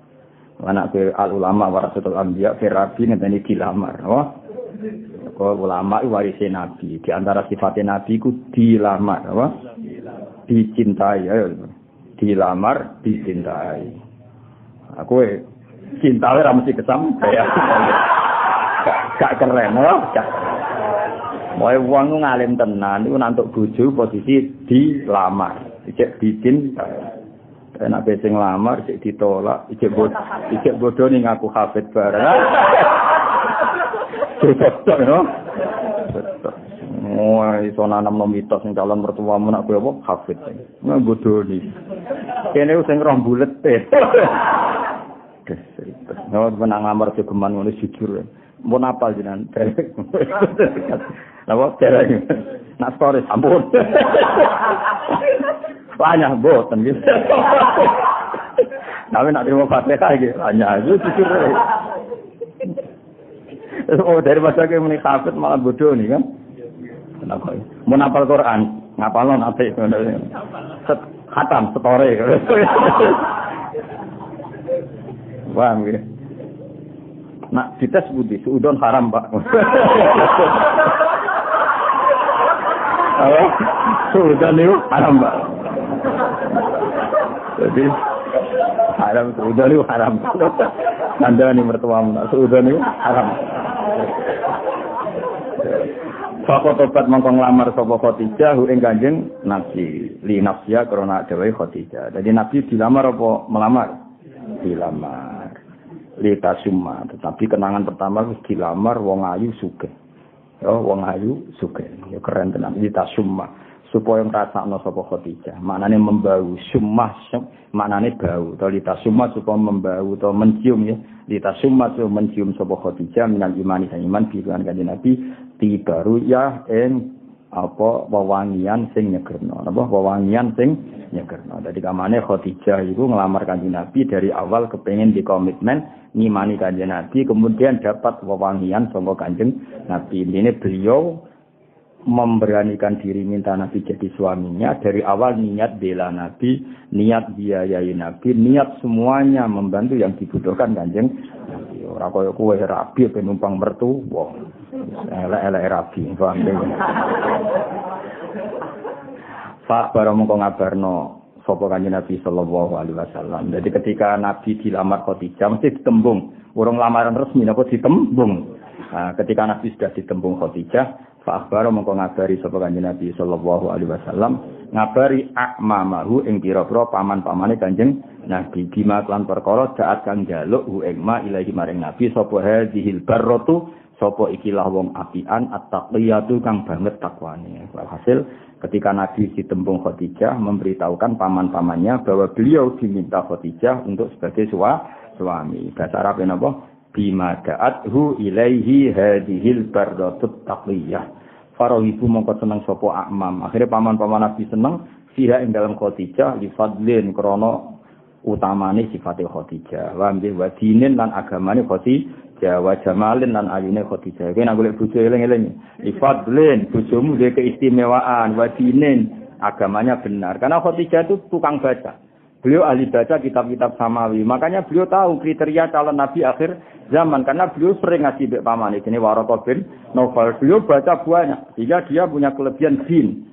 Anak al ulama warasatul anbiya firabi ngenteni dilamar, oh. Kok ulama warise Nabi, di antara sifatnya Nabi ku dilamar, apa? Dicintai, ayo. Dilamar, dicintai. Aku cinta ora mesti kesam kayak [laughs] gak keren, apa? Wae wong ngalim tenan iku nantuk bojo posisi dilamar, dicek bikin enak bese nglamar cek ditolak, ijek bod ijek bodoh ning aku hafid bareng. [laughs] Betul no. Betul. Wah, iso nanam no mitos sing calon mertua nak kowe apa hafid. Nah bodoh ni. Kene sing roh bulet [laughs] e. Nah, menang ngamar jogeman ngono jujur. Mun apal jenengan. Napa [laughs] dereng? Nak story sampun. Banyak [laughs] boten gitu. Tapi nak terima fatihah gitu. Banyak itu jujur. [laughs] Oh dari masa ke muni hafid malah bodoh nih kan? Kenapa? Mau napal Quran, ngapal nanti? Khatam, setore. [laughs] Wah, gitu. Nak dites budi, seudon haram pak. [laughs] Apa? Sudah nih haram mbak. Jadi haram sudah nih haram. Anda nih mertua sudah nih haram. Fakot tobat mongkong lamar sapa Khadijah hu ing Kanjeng Nabi li nafsiya krana dhewe Khadijah. Jadi Nabi dilamar apa melamar? Dilamar. Li kasumma, tetapi kenangan pertama wis dilamar wong ayu sugih. Oh, wong ayu suge. Ya keren tenan. Kita summa supaya ngrasakno sapa Khadijah. Maknane membau, sumah maknane bau. To lita summa supaya membau atau mencium ya. Lita summa supaya mencium sapa Khadijah minal imani sang iman bilan kanjeng Nabi baru ya ing apa wewangian sing nyegerno. Apa wewangian sing nyegerno. Dadi kamane Khadijah iku nglamar kanjeng Nabi dari awal kepengen di komitmen ngimani kanjeng Nabi kemudian dapat wewangian sangka kanjeng Nabi ini beliau memberanikan diri minta Nabi jadi suaminya dari awal niat bela Nabi, niat biayai Nabi, niat semuanya membantu yang dibutuhkan kanjeng. Ora kaya kowe rabi penumpang mertu, wah. Elek-elek rabi, paham? Pak baru mongko ngabarno sapa kanjeng Nabi sallallahu alaihi wasallam. Jadi ketika Nabi dilamar Khadijah mesti ditembung. Urung lamaran resmi napa ditembung. Nah, ketika Nabi sudah ditembung Khadijah, fa akhbara mongko ngabari sapa kanjeng Nabi sallallahu alaihi wasallam ngabari akmamahu ing pira-pira paman-pamane kanjeng Nabi bima lan perkara daat kang jaluk hu ing ma ilahi maring Nabi sapa hadhil barratu sapa ikilah wong apian at-taqiyatu kang banget takwane. Hasil ketika Nabi ditembung Khadijah memberitahukan paman-pamannya bahwa beliau diminta Khadijah untuk sebagai sua, suami. Bahasa Arab apa? Bima da'athu ilaihi hadhil barratut taqiyah. ibu mongko seneng sapa akmam. Akhirnya paman-paman Nabi seneng fiha ing dalam Khadijah li fadlin krana utamane sifate Khadijah. Wa wa dinin lan agamane Khadijah Jawa Jamalin lan ayune Khadijah. Kowe nek golek bojo eling-eling. Ifadlin bojomu duwe keistimewaan, wadinin agamanya benar. Karena Khadijah itu tukang baca. Beliau ahli baca kitab-kitab samawi. Makanya beliau tahu kriteria calon nabi akhir zaman. Karena beliau sering ngasih bek paman. Ini Warokah bin Novel. Beliau baca banyak. Sehingga dia punya kelebihan din.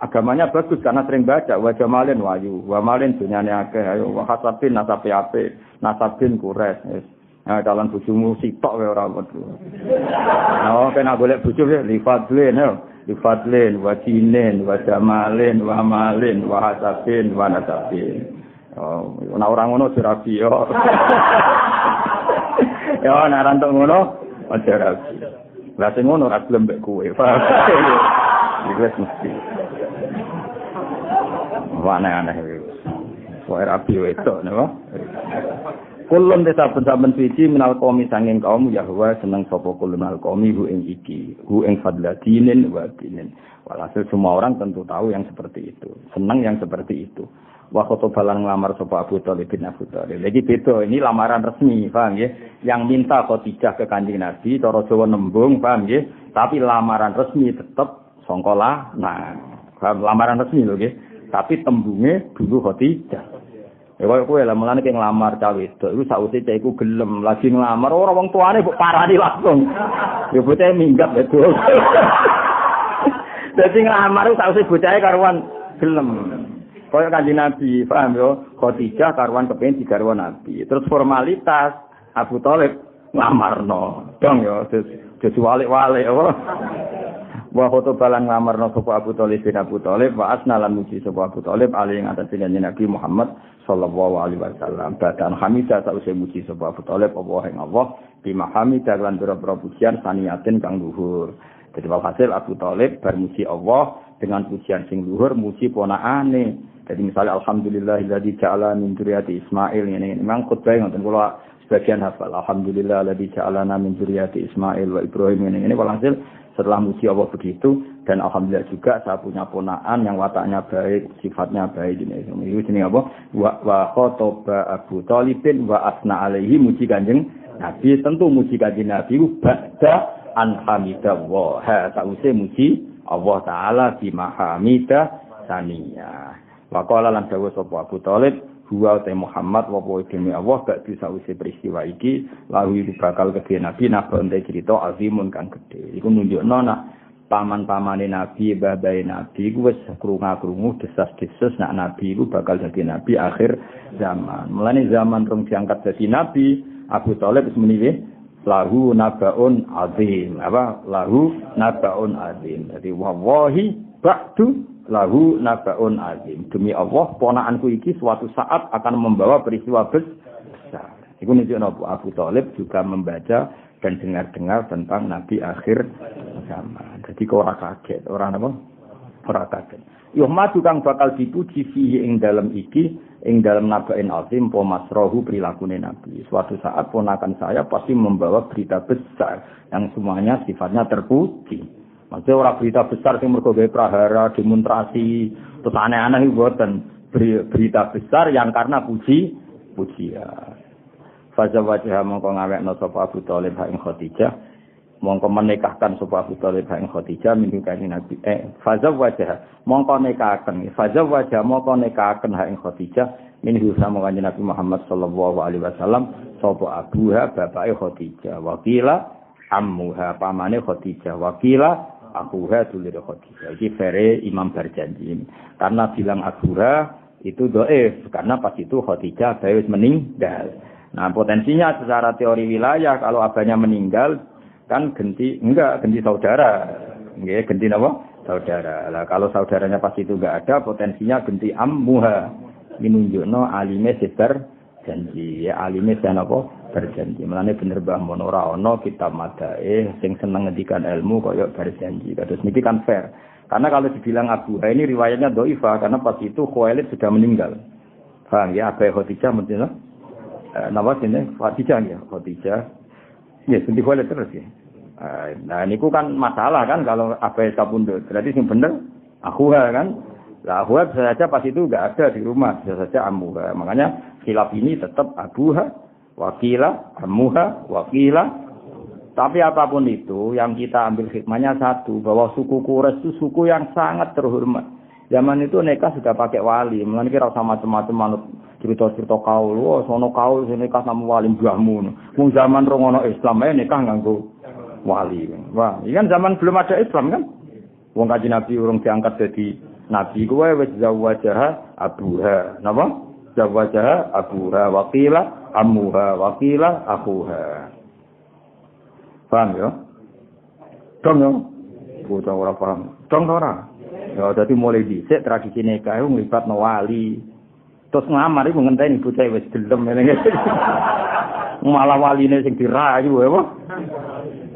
Agamanya bagus karena sering baca. Wa jamalin wayu. Wa malin dunyane akeh. Ayo. Wa hasabin nasabi ape. Nasabin kures. Nah, calon bojomu sitok wae ora wedo. Oh, kena golek bojo ya lifat dhewe no. Difadlin, wa dinin, wa jamalin, wa malin, wa hasabin, wa nasabin. Oh, nah orang ngono dirabi yo. [laughs] yo nek ora entuk ngono, aja rabi. Lah sing ngono ra gelem mbek kowe. [laughs] Iku mesti. Wah aneh-aneh iki. Wae rabi wedok napa? Kulun desa saben suci minal qaumi sanging kaum Yahwa seneng sapa kulun al qaumi hu ing iki, hu ing fadlatinin wa dinin. Walhasil semua orang tentu tahu yang seperti itu, senang yang seperti itu. Wa khotobalan ngelamar sapa Abu Thalib bin Abu Thalib. Lagi beda, ini lamaran resmi, paham ya? Yang minta Khadijah ke Kanjeng Nabi, cara Jawa nembung, paham ya? Tapi lamaran resmi tetap songkola, nah, lamaran resmi lho ya. Tapi tembunge dulu Khadijah. Ya kaya kowe lah mulane ki nglamar cawe itu iku sakwise cah iku gelem lagi nglamar ora wong tuane kok parani langsung. Ya bocah minggat itu. [laughs] Dadi nglamar sakwise bocahe karuan gelem. Kaya kanjeng Nabi, paham yo? Khadijah karuan kepengin digarwa Nabi. Terus formalitas Abu Thalib nglamarno. Dong yo, jadi walik-walik apa? wa foto balan ngamarno sapa Abu Thalib bin Abu Thalib wa asna lan muji Abu Thalib ali ing atas Nabi Muhammad sallallahu alaihi wasallam badan hamidah sause muji sapa Abu Thalib Allah ing Allah bi mahamidah lan pira-pira pujian saniatin kang luhur jadi walhasil Abu Thalib bermuji Allah dengan pujian sing luhur muji ponakane jadi misalnya alhamdulillah alladzi ja'ala min dzurriyyati Ismail ini memang khutbah ngoten kula sebagian hafal alhamdulillah alladzi ja'alana min dzurriyyati Ismail wa Ibrahim ini ini walhasil setelah muji Allah begitu dan alhamdulillah juga saya punya ponaan yang wataknya baik, sifatnya baik ini. Ini sini apa? Wa wa khotoba Abu Thalibin wa asna alaihi muji Kanjeng Nabi tentu muji Kanjeng Nabi ba'da an hamidallah. Ha sause muji Allah taala di mahamida saniya. Wa qala lan dawuh sapa Abu Thalib huwa te Muhammad wa wa demi Allah gak bisa usai peristiwa iki? Lalu itu bakal ke Nabi napa ente cerita azimun kang gede iku nunjukno nak paman-pamane Nabi babai Nabi iku wis krungu-krungu desas-desus nak Nabi iku bakal jadi Nabi akhir zaman. Mulane zaman rong diangkat jadi Nabi Abu Thalib wis muni lahu nabaun azim. Apa? Lahu nabaun azim. Jadi wallahi ba'du lahu nabaun azim. Demi Allah, ponaanku iki suatu saat akan membawa peristiwa besar. Iku nunjukno Abu Thalib juga membaca dan dengar-dengar tentang Nabi akhir zaman. Jadi kok ora kaget, ora apa? Ora kaget. Yuhmadu kang bakal dipuji fihi ing dalam iki ing dalam nabain azim po masrohu perilakune Nabi. Suatu saat ponakan saya pasti membawa berita besar yang semuanya sifatnya terpuji. Maksudnya orang berita besar sing mergo prahara, demonstrasi, terus aneh-aneh buatan berita besar yang karena puji pujian. Faza wajah mongko ngawekno sapa Abu Thalib ing Khadijah. Mongko menikahkan sapa Abu Thalib ing Khadijah minggu kanjeng Nabi. Eh faza wajah mongko nikahkan faza wajah mongko nikahkan ing Khadijah. Minhu sama kanjeng Nabi Muhammad sallallahu alaihi wasallam sapa abuha bapake Khadijah. Wakila ammuha pamane Khadijah. Wakila akuha dulur Khadijah. Iki vere Imam Barjanji. Karena bilang akuha itu doif karena pas itu Khadijah saya meninggal. Nah potensinya secara teori wilayah kalau abahnya meninggal kan genti enggak genti saudara, enggak genti apa? Saudara. Lah kalau saudaranya pas itu enggak ada potensinya genti ammuha. Minunjukno alime sebar janji ya alime dan apa berjanji. Mulane bener Mbah Mun ora ana kitab madae sing seneng ngendikan ilmu kaya berjanji. Kados niki kan fair. Karena kalau dibilang Abu ini riwayatnya doifa karena pas itu Khuwailid sudah meninggal. Paham ya? Apa Khadijah mungkin eh, nama sini Khadijah ya Khadijah. Ya, sendiri Khuwailid terus ya. Eh, nah, ini kan masalah kan kalau apa kabundut. Berarti yang bener aku kan. Lah Ahuha bisa saja pas itu enggak ada di rumah, bisa saja Amuha. Makanya khilaf ini tetap Abuha, Wakila, Amuha, Wakila. Tapi apa pun itu, yang kita ambil hikmahnya satu, bahwa suku Kures itu suku yang sangat terhormat. Zaman itu nikah sudah pakai wali, mungkin kira sama macam-macam manut cerita-cerita kaul, wah sono kaul sing nikah sama wali mbahmu. Mung zaman rongono Islam ae nikah nganggo wali. Wah, ini kan zaman belum ada Islam kan? Wong kaji Nabi urung diangkat jadi Nabi kuwe wis zawajah abuha. Napa? Zawajah abuha wakila amuha wakila akuha. Paham ya? Dong ya? Bocah ora paham. Dong ora. Ya dadi mulai dhisik tradisi nikah iku nglibatno wali. Terus ngamar iku ngenteni bocah wis gelem ngene. [laughs] Malah waline sing dirayu ya,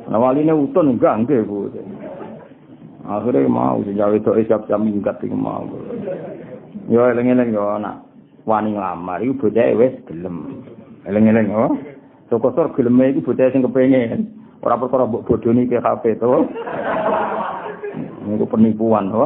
Nah waline utun enggak nggih Bu. Akhirnya mau sing jawe tok siap jam minggat mau. Ya eling-eling yo anak wani nglamar iku bocah wis gelem. Eling-eling oh. Sokosor geleme iku bocah sing kepengin. Ora perkara mbok bodoni ke HP to. Niku penipuan to.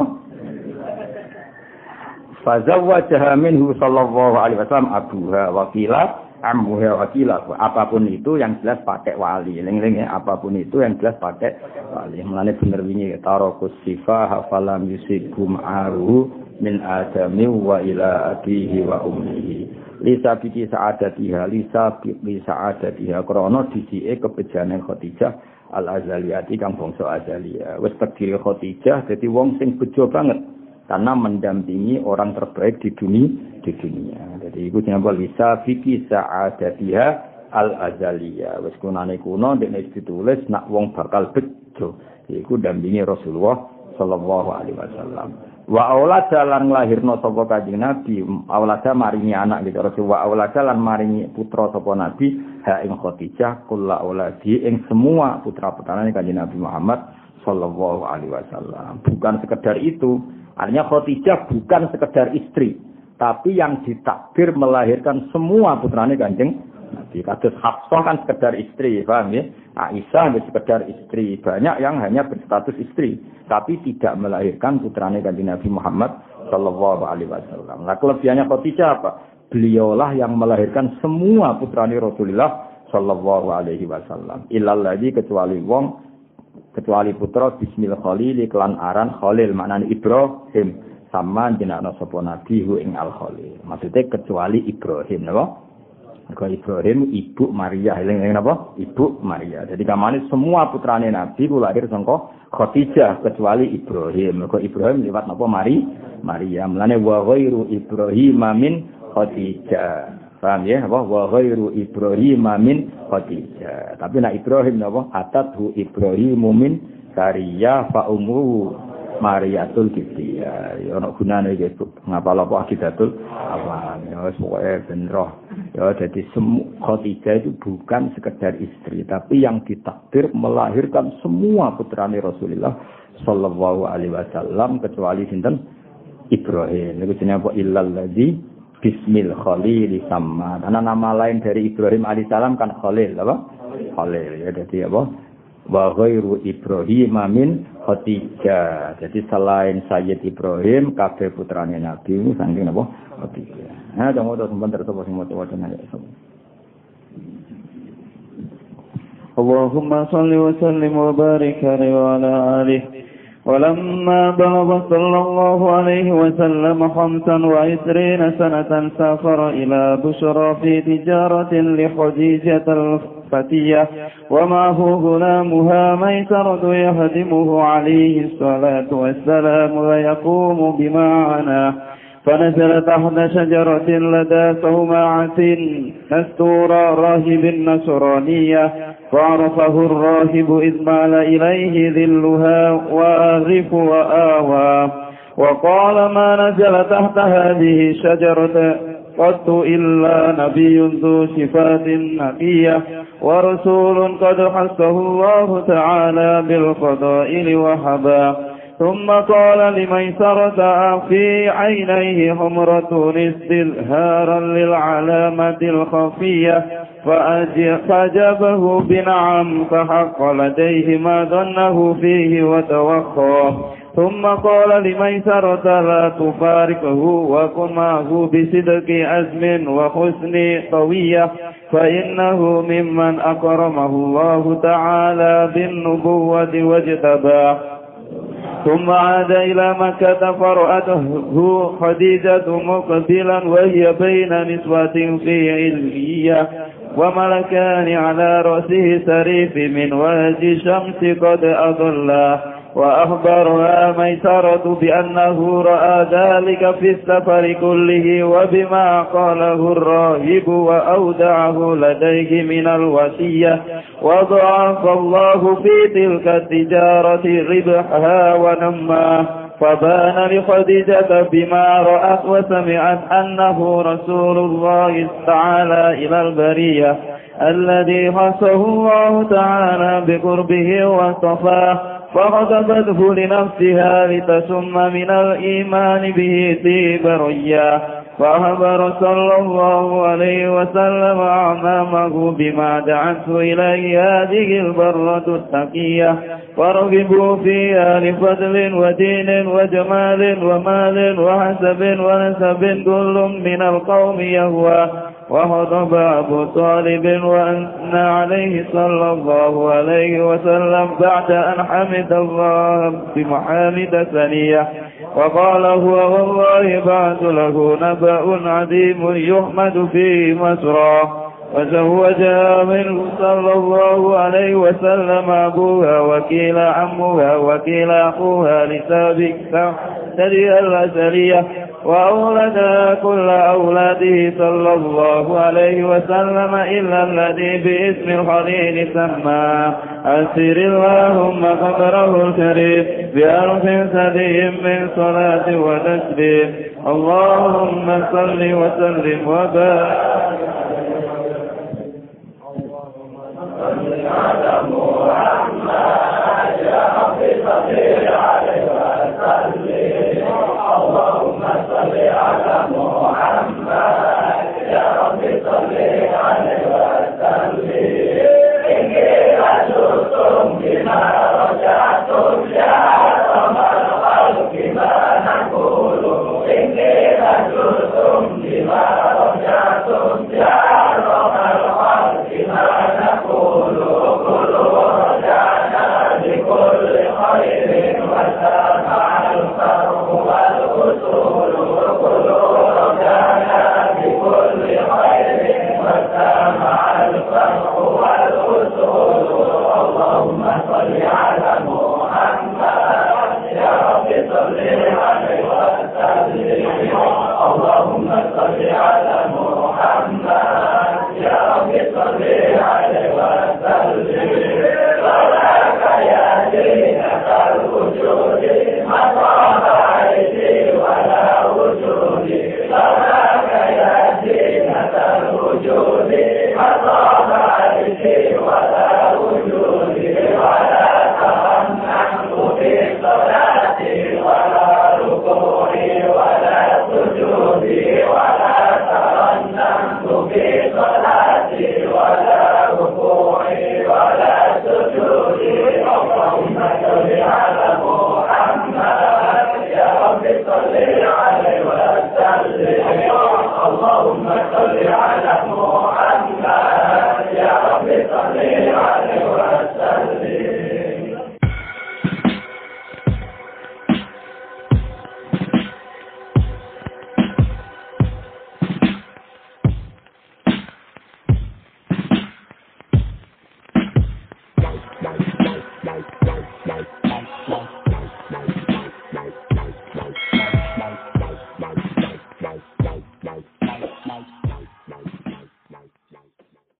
Fazawwajaha minhu sallallahu alaihi wasallam abuha wakila ammuha wakila apa pun itu yang jelas pakai wali ling-ling ya apa pun itu yang jelas pakai wali mulane bener wingi tarokus sifa hafalam yusikum aru min adami wa ila abihi wa ummihi. Lisa biki sa'adatiha lisa biki sa'adatiha. Krono disike kebejane Khadijah al azaliyati kang bangsa azaliyah. Wis takdir Khadijah dadi wong sing bejo banget. Karena mendampingi orang terbaik di dunia di dunia. Jadi iku nyambol lisa biki sa'adatiha al azaliyah wis kunane kuno dene ditulis nak wong bakal bejo. Iku dampingi Rasulullah sallallahu alaihi wasallam wa aulada lan nglahirna sapa kanjeng nabi aulada maringi anak gitu. Rasul wa aulada lan maringi putra sapa nabi ha ing khadijah kula auladi ing semua putra putrane kanjeng nabi Muhammad sallallahu alaihi wasallam. Bukan sekedar itu. Artinya khadijah bukan sekedar istri tapi yang ditakdir melahirkan semua putrane kanjeng nabi kados Hafsah kan sekedar istri paham ya Aisyah hanya sekedar istri banyak yang hanya berstatus istri tapi tidak melahirkan putrane kanjeng Nabi Muhammad Shallallahu Alaihi Wasallam. Nah kelebihannya Khadijah apa? Beliaulah yang melahirkan semua putrane Rasulullah Shallallahu Alaihi Wasallam. Ilal lagi kecuali wong kecuali putra Bismillah Khalil iklan aran Khalil maknanya Ibrahim sama jenakna sapa nabi hu ing al Khalil. Maksudnya kecuali Ibrahim napa? Mergo Ibrahim ibu Maria, eling napa? Ibu Maria. Jadi kamane semua putrane Nabi ku lahir saka Khadijah kecuali Ibrahim. Mergo Ibrahim liwat napa Mari? Maria. Mulane wa ghairu Ibrahim min Khadijah. Paham ya? Apa wa ghairu Ibrahim min Khadijah. Tapi nak Ibrahim napa? Atathu Ibrahim min Sariya fa umuhu Mariatul Kibtiyah. Ya ana gunane iki ngapal apa akidatul apa ya wis pokoke ben roh. Ya jadi semua Khadijah itu bukan sekedar istri tapi yang ditakdir melahirkan semua putrane Rasulullah sallallahu alaihi wasallam kecuali sinten Ibrahim. Niku jenenge apa illal ladzi Bismil Khalil sama. Karena nama lain dari Ibrahim alaihissalam kan Khalil apa? Khalil ya jadi apa? wa ghairu Ibrahim min Khadijah. Jadi selain Sayyid Ibrahim kabeh putrane Nabi saking napa? Khadijah. Nah, jangan ada sebentar sapa sing maca wacana ya. اللهم صل وسلم وبارك عليه وعلى آله ولما بلغ صلى الله عليه وسلم خمسا وعشرين سنة سافر إلى بشرى في تجارة لخديجة فتية ومعه غلامها ميسرة يهدمه عليه الصلاة والسلام ويقوم بمعنى فنزل تحت شجرة لدى صومعة مستورة راهب النصرانية فعرفه الراهب إذ مال إليه ذلها وآغف وآوى وقال ما نزل تحت هذه الشجرة قط إلا نبي ذو صفات نبية ورسول قد حسه الله تعالى بالفضائل وحبا. ثم قال لميسرة في عينيه حمرة استظهارا للعلامة الخفية فأجابه بنعم فحق لديه ما ظنه فيه وتوخى. ثم قال لميسرة لا تفارقه وكن معه بصدق عزم وحسن طوية فإنه ممن أكرمه الله تعالى بالنبوة واجتباه. ثم عاد إلى مكة فرأته خديجة مقبلا وهي بين نسوة في علمية وملكان على رأسه سريف من وجه الشمس قد أضلاه. وأخبرها ميسرة بأنه رأى ذلك في السفر كله وبما قاله الراهب وأودعه لديه من الوصية. وضعف الله في تلك التجارة ربحها ونماه فبان لخديجة بما رأت وسمعت أنه رسول الله تعالى إلى البرية الذي خصه الله تعالى بقربه واصطفاه فغضبته لنفسها لتسم من الإيمان به طيب رياه فأخبر صلى الله عليه وسلم أعمامه بما دعته إليه هذه البرة التقية. فرغبوا فيها لفضل ودين وجمال ومال وحسب ونسب كل من القوم يهوى. وخطب أبو طالب وأثنى عليه صلى الله عليه وسلم بعد أن حمد الله بمحامد ثنية. وقال هو والله بعث له نبأ عظيم يحمد فيه مسراه وزوجها منه صلى الله عليه وسلم أبوها وكيل عمها وكيل أخوها لسابق تري الأسرية وأولدها كل أولاده صلى الله عليه وسلم إلا الذي باسم الخليل سمى. أسر اللهم قدره الكريم بألف سدي من صلاة وتسليم اللهم صل وسلم وبارك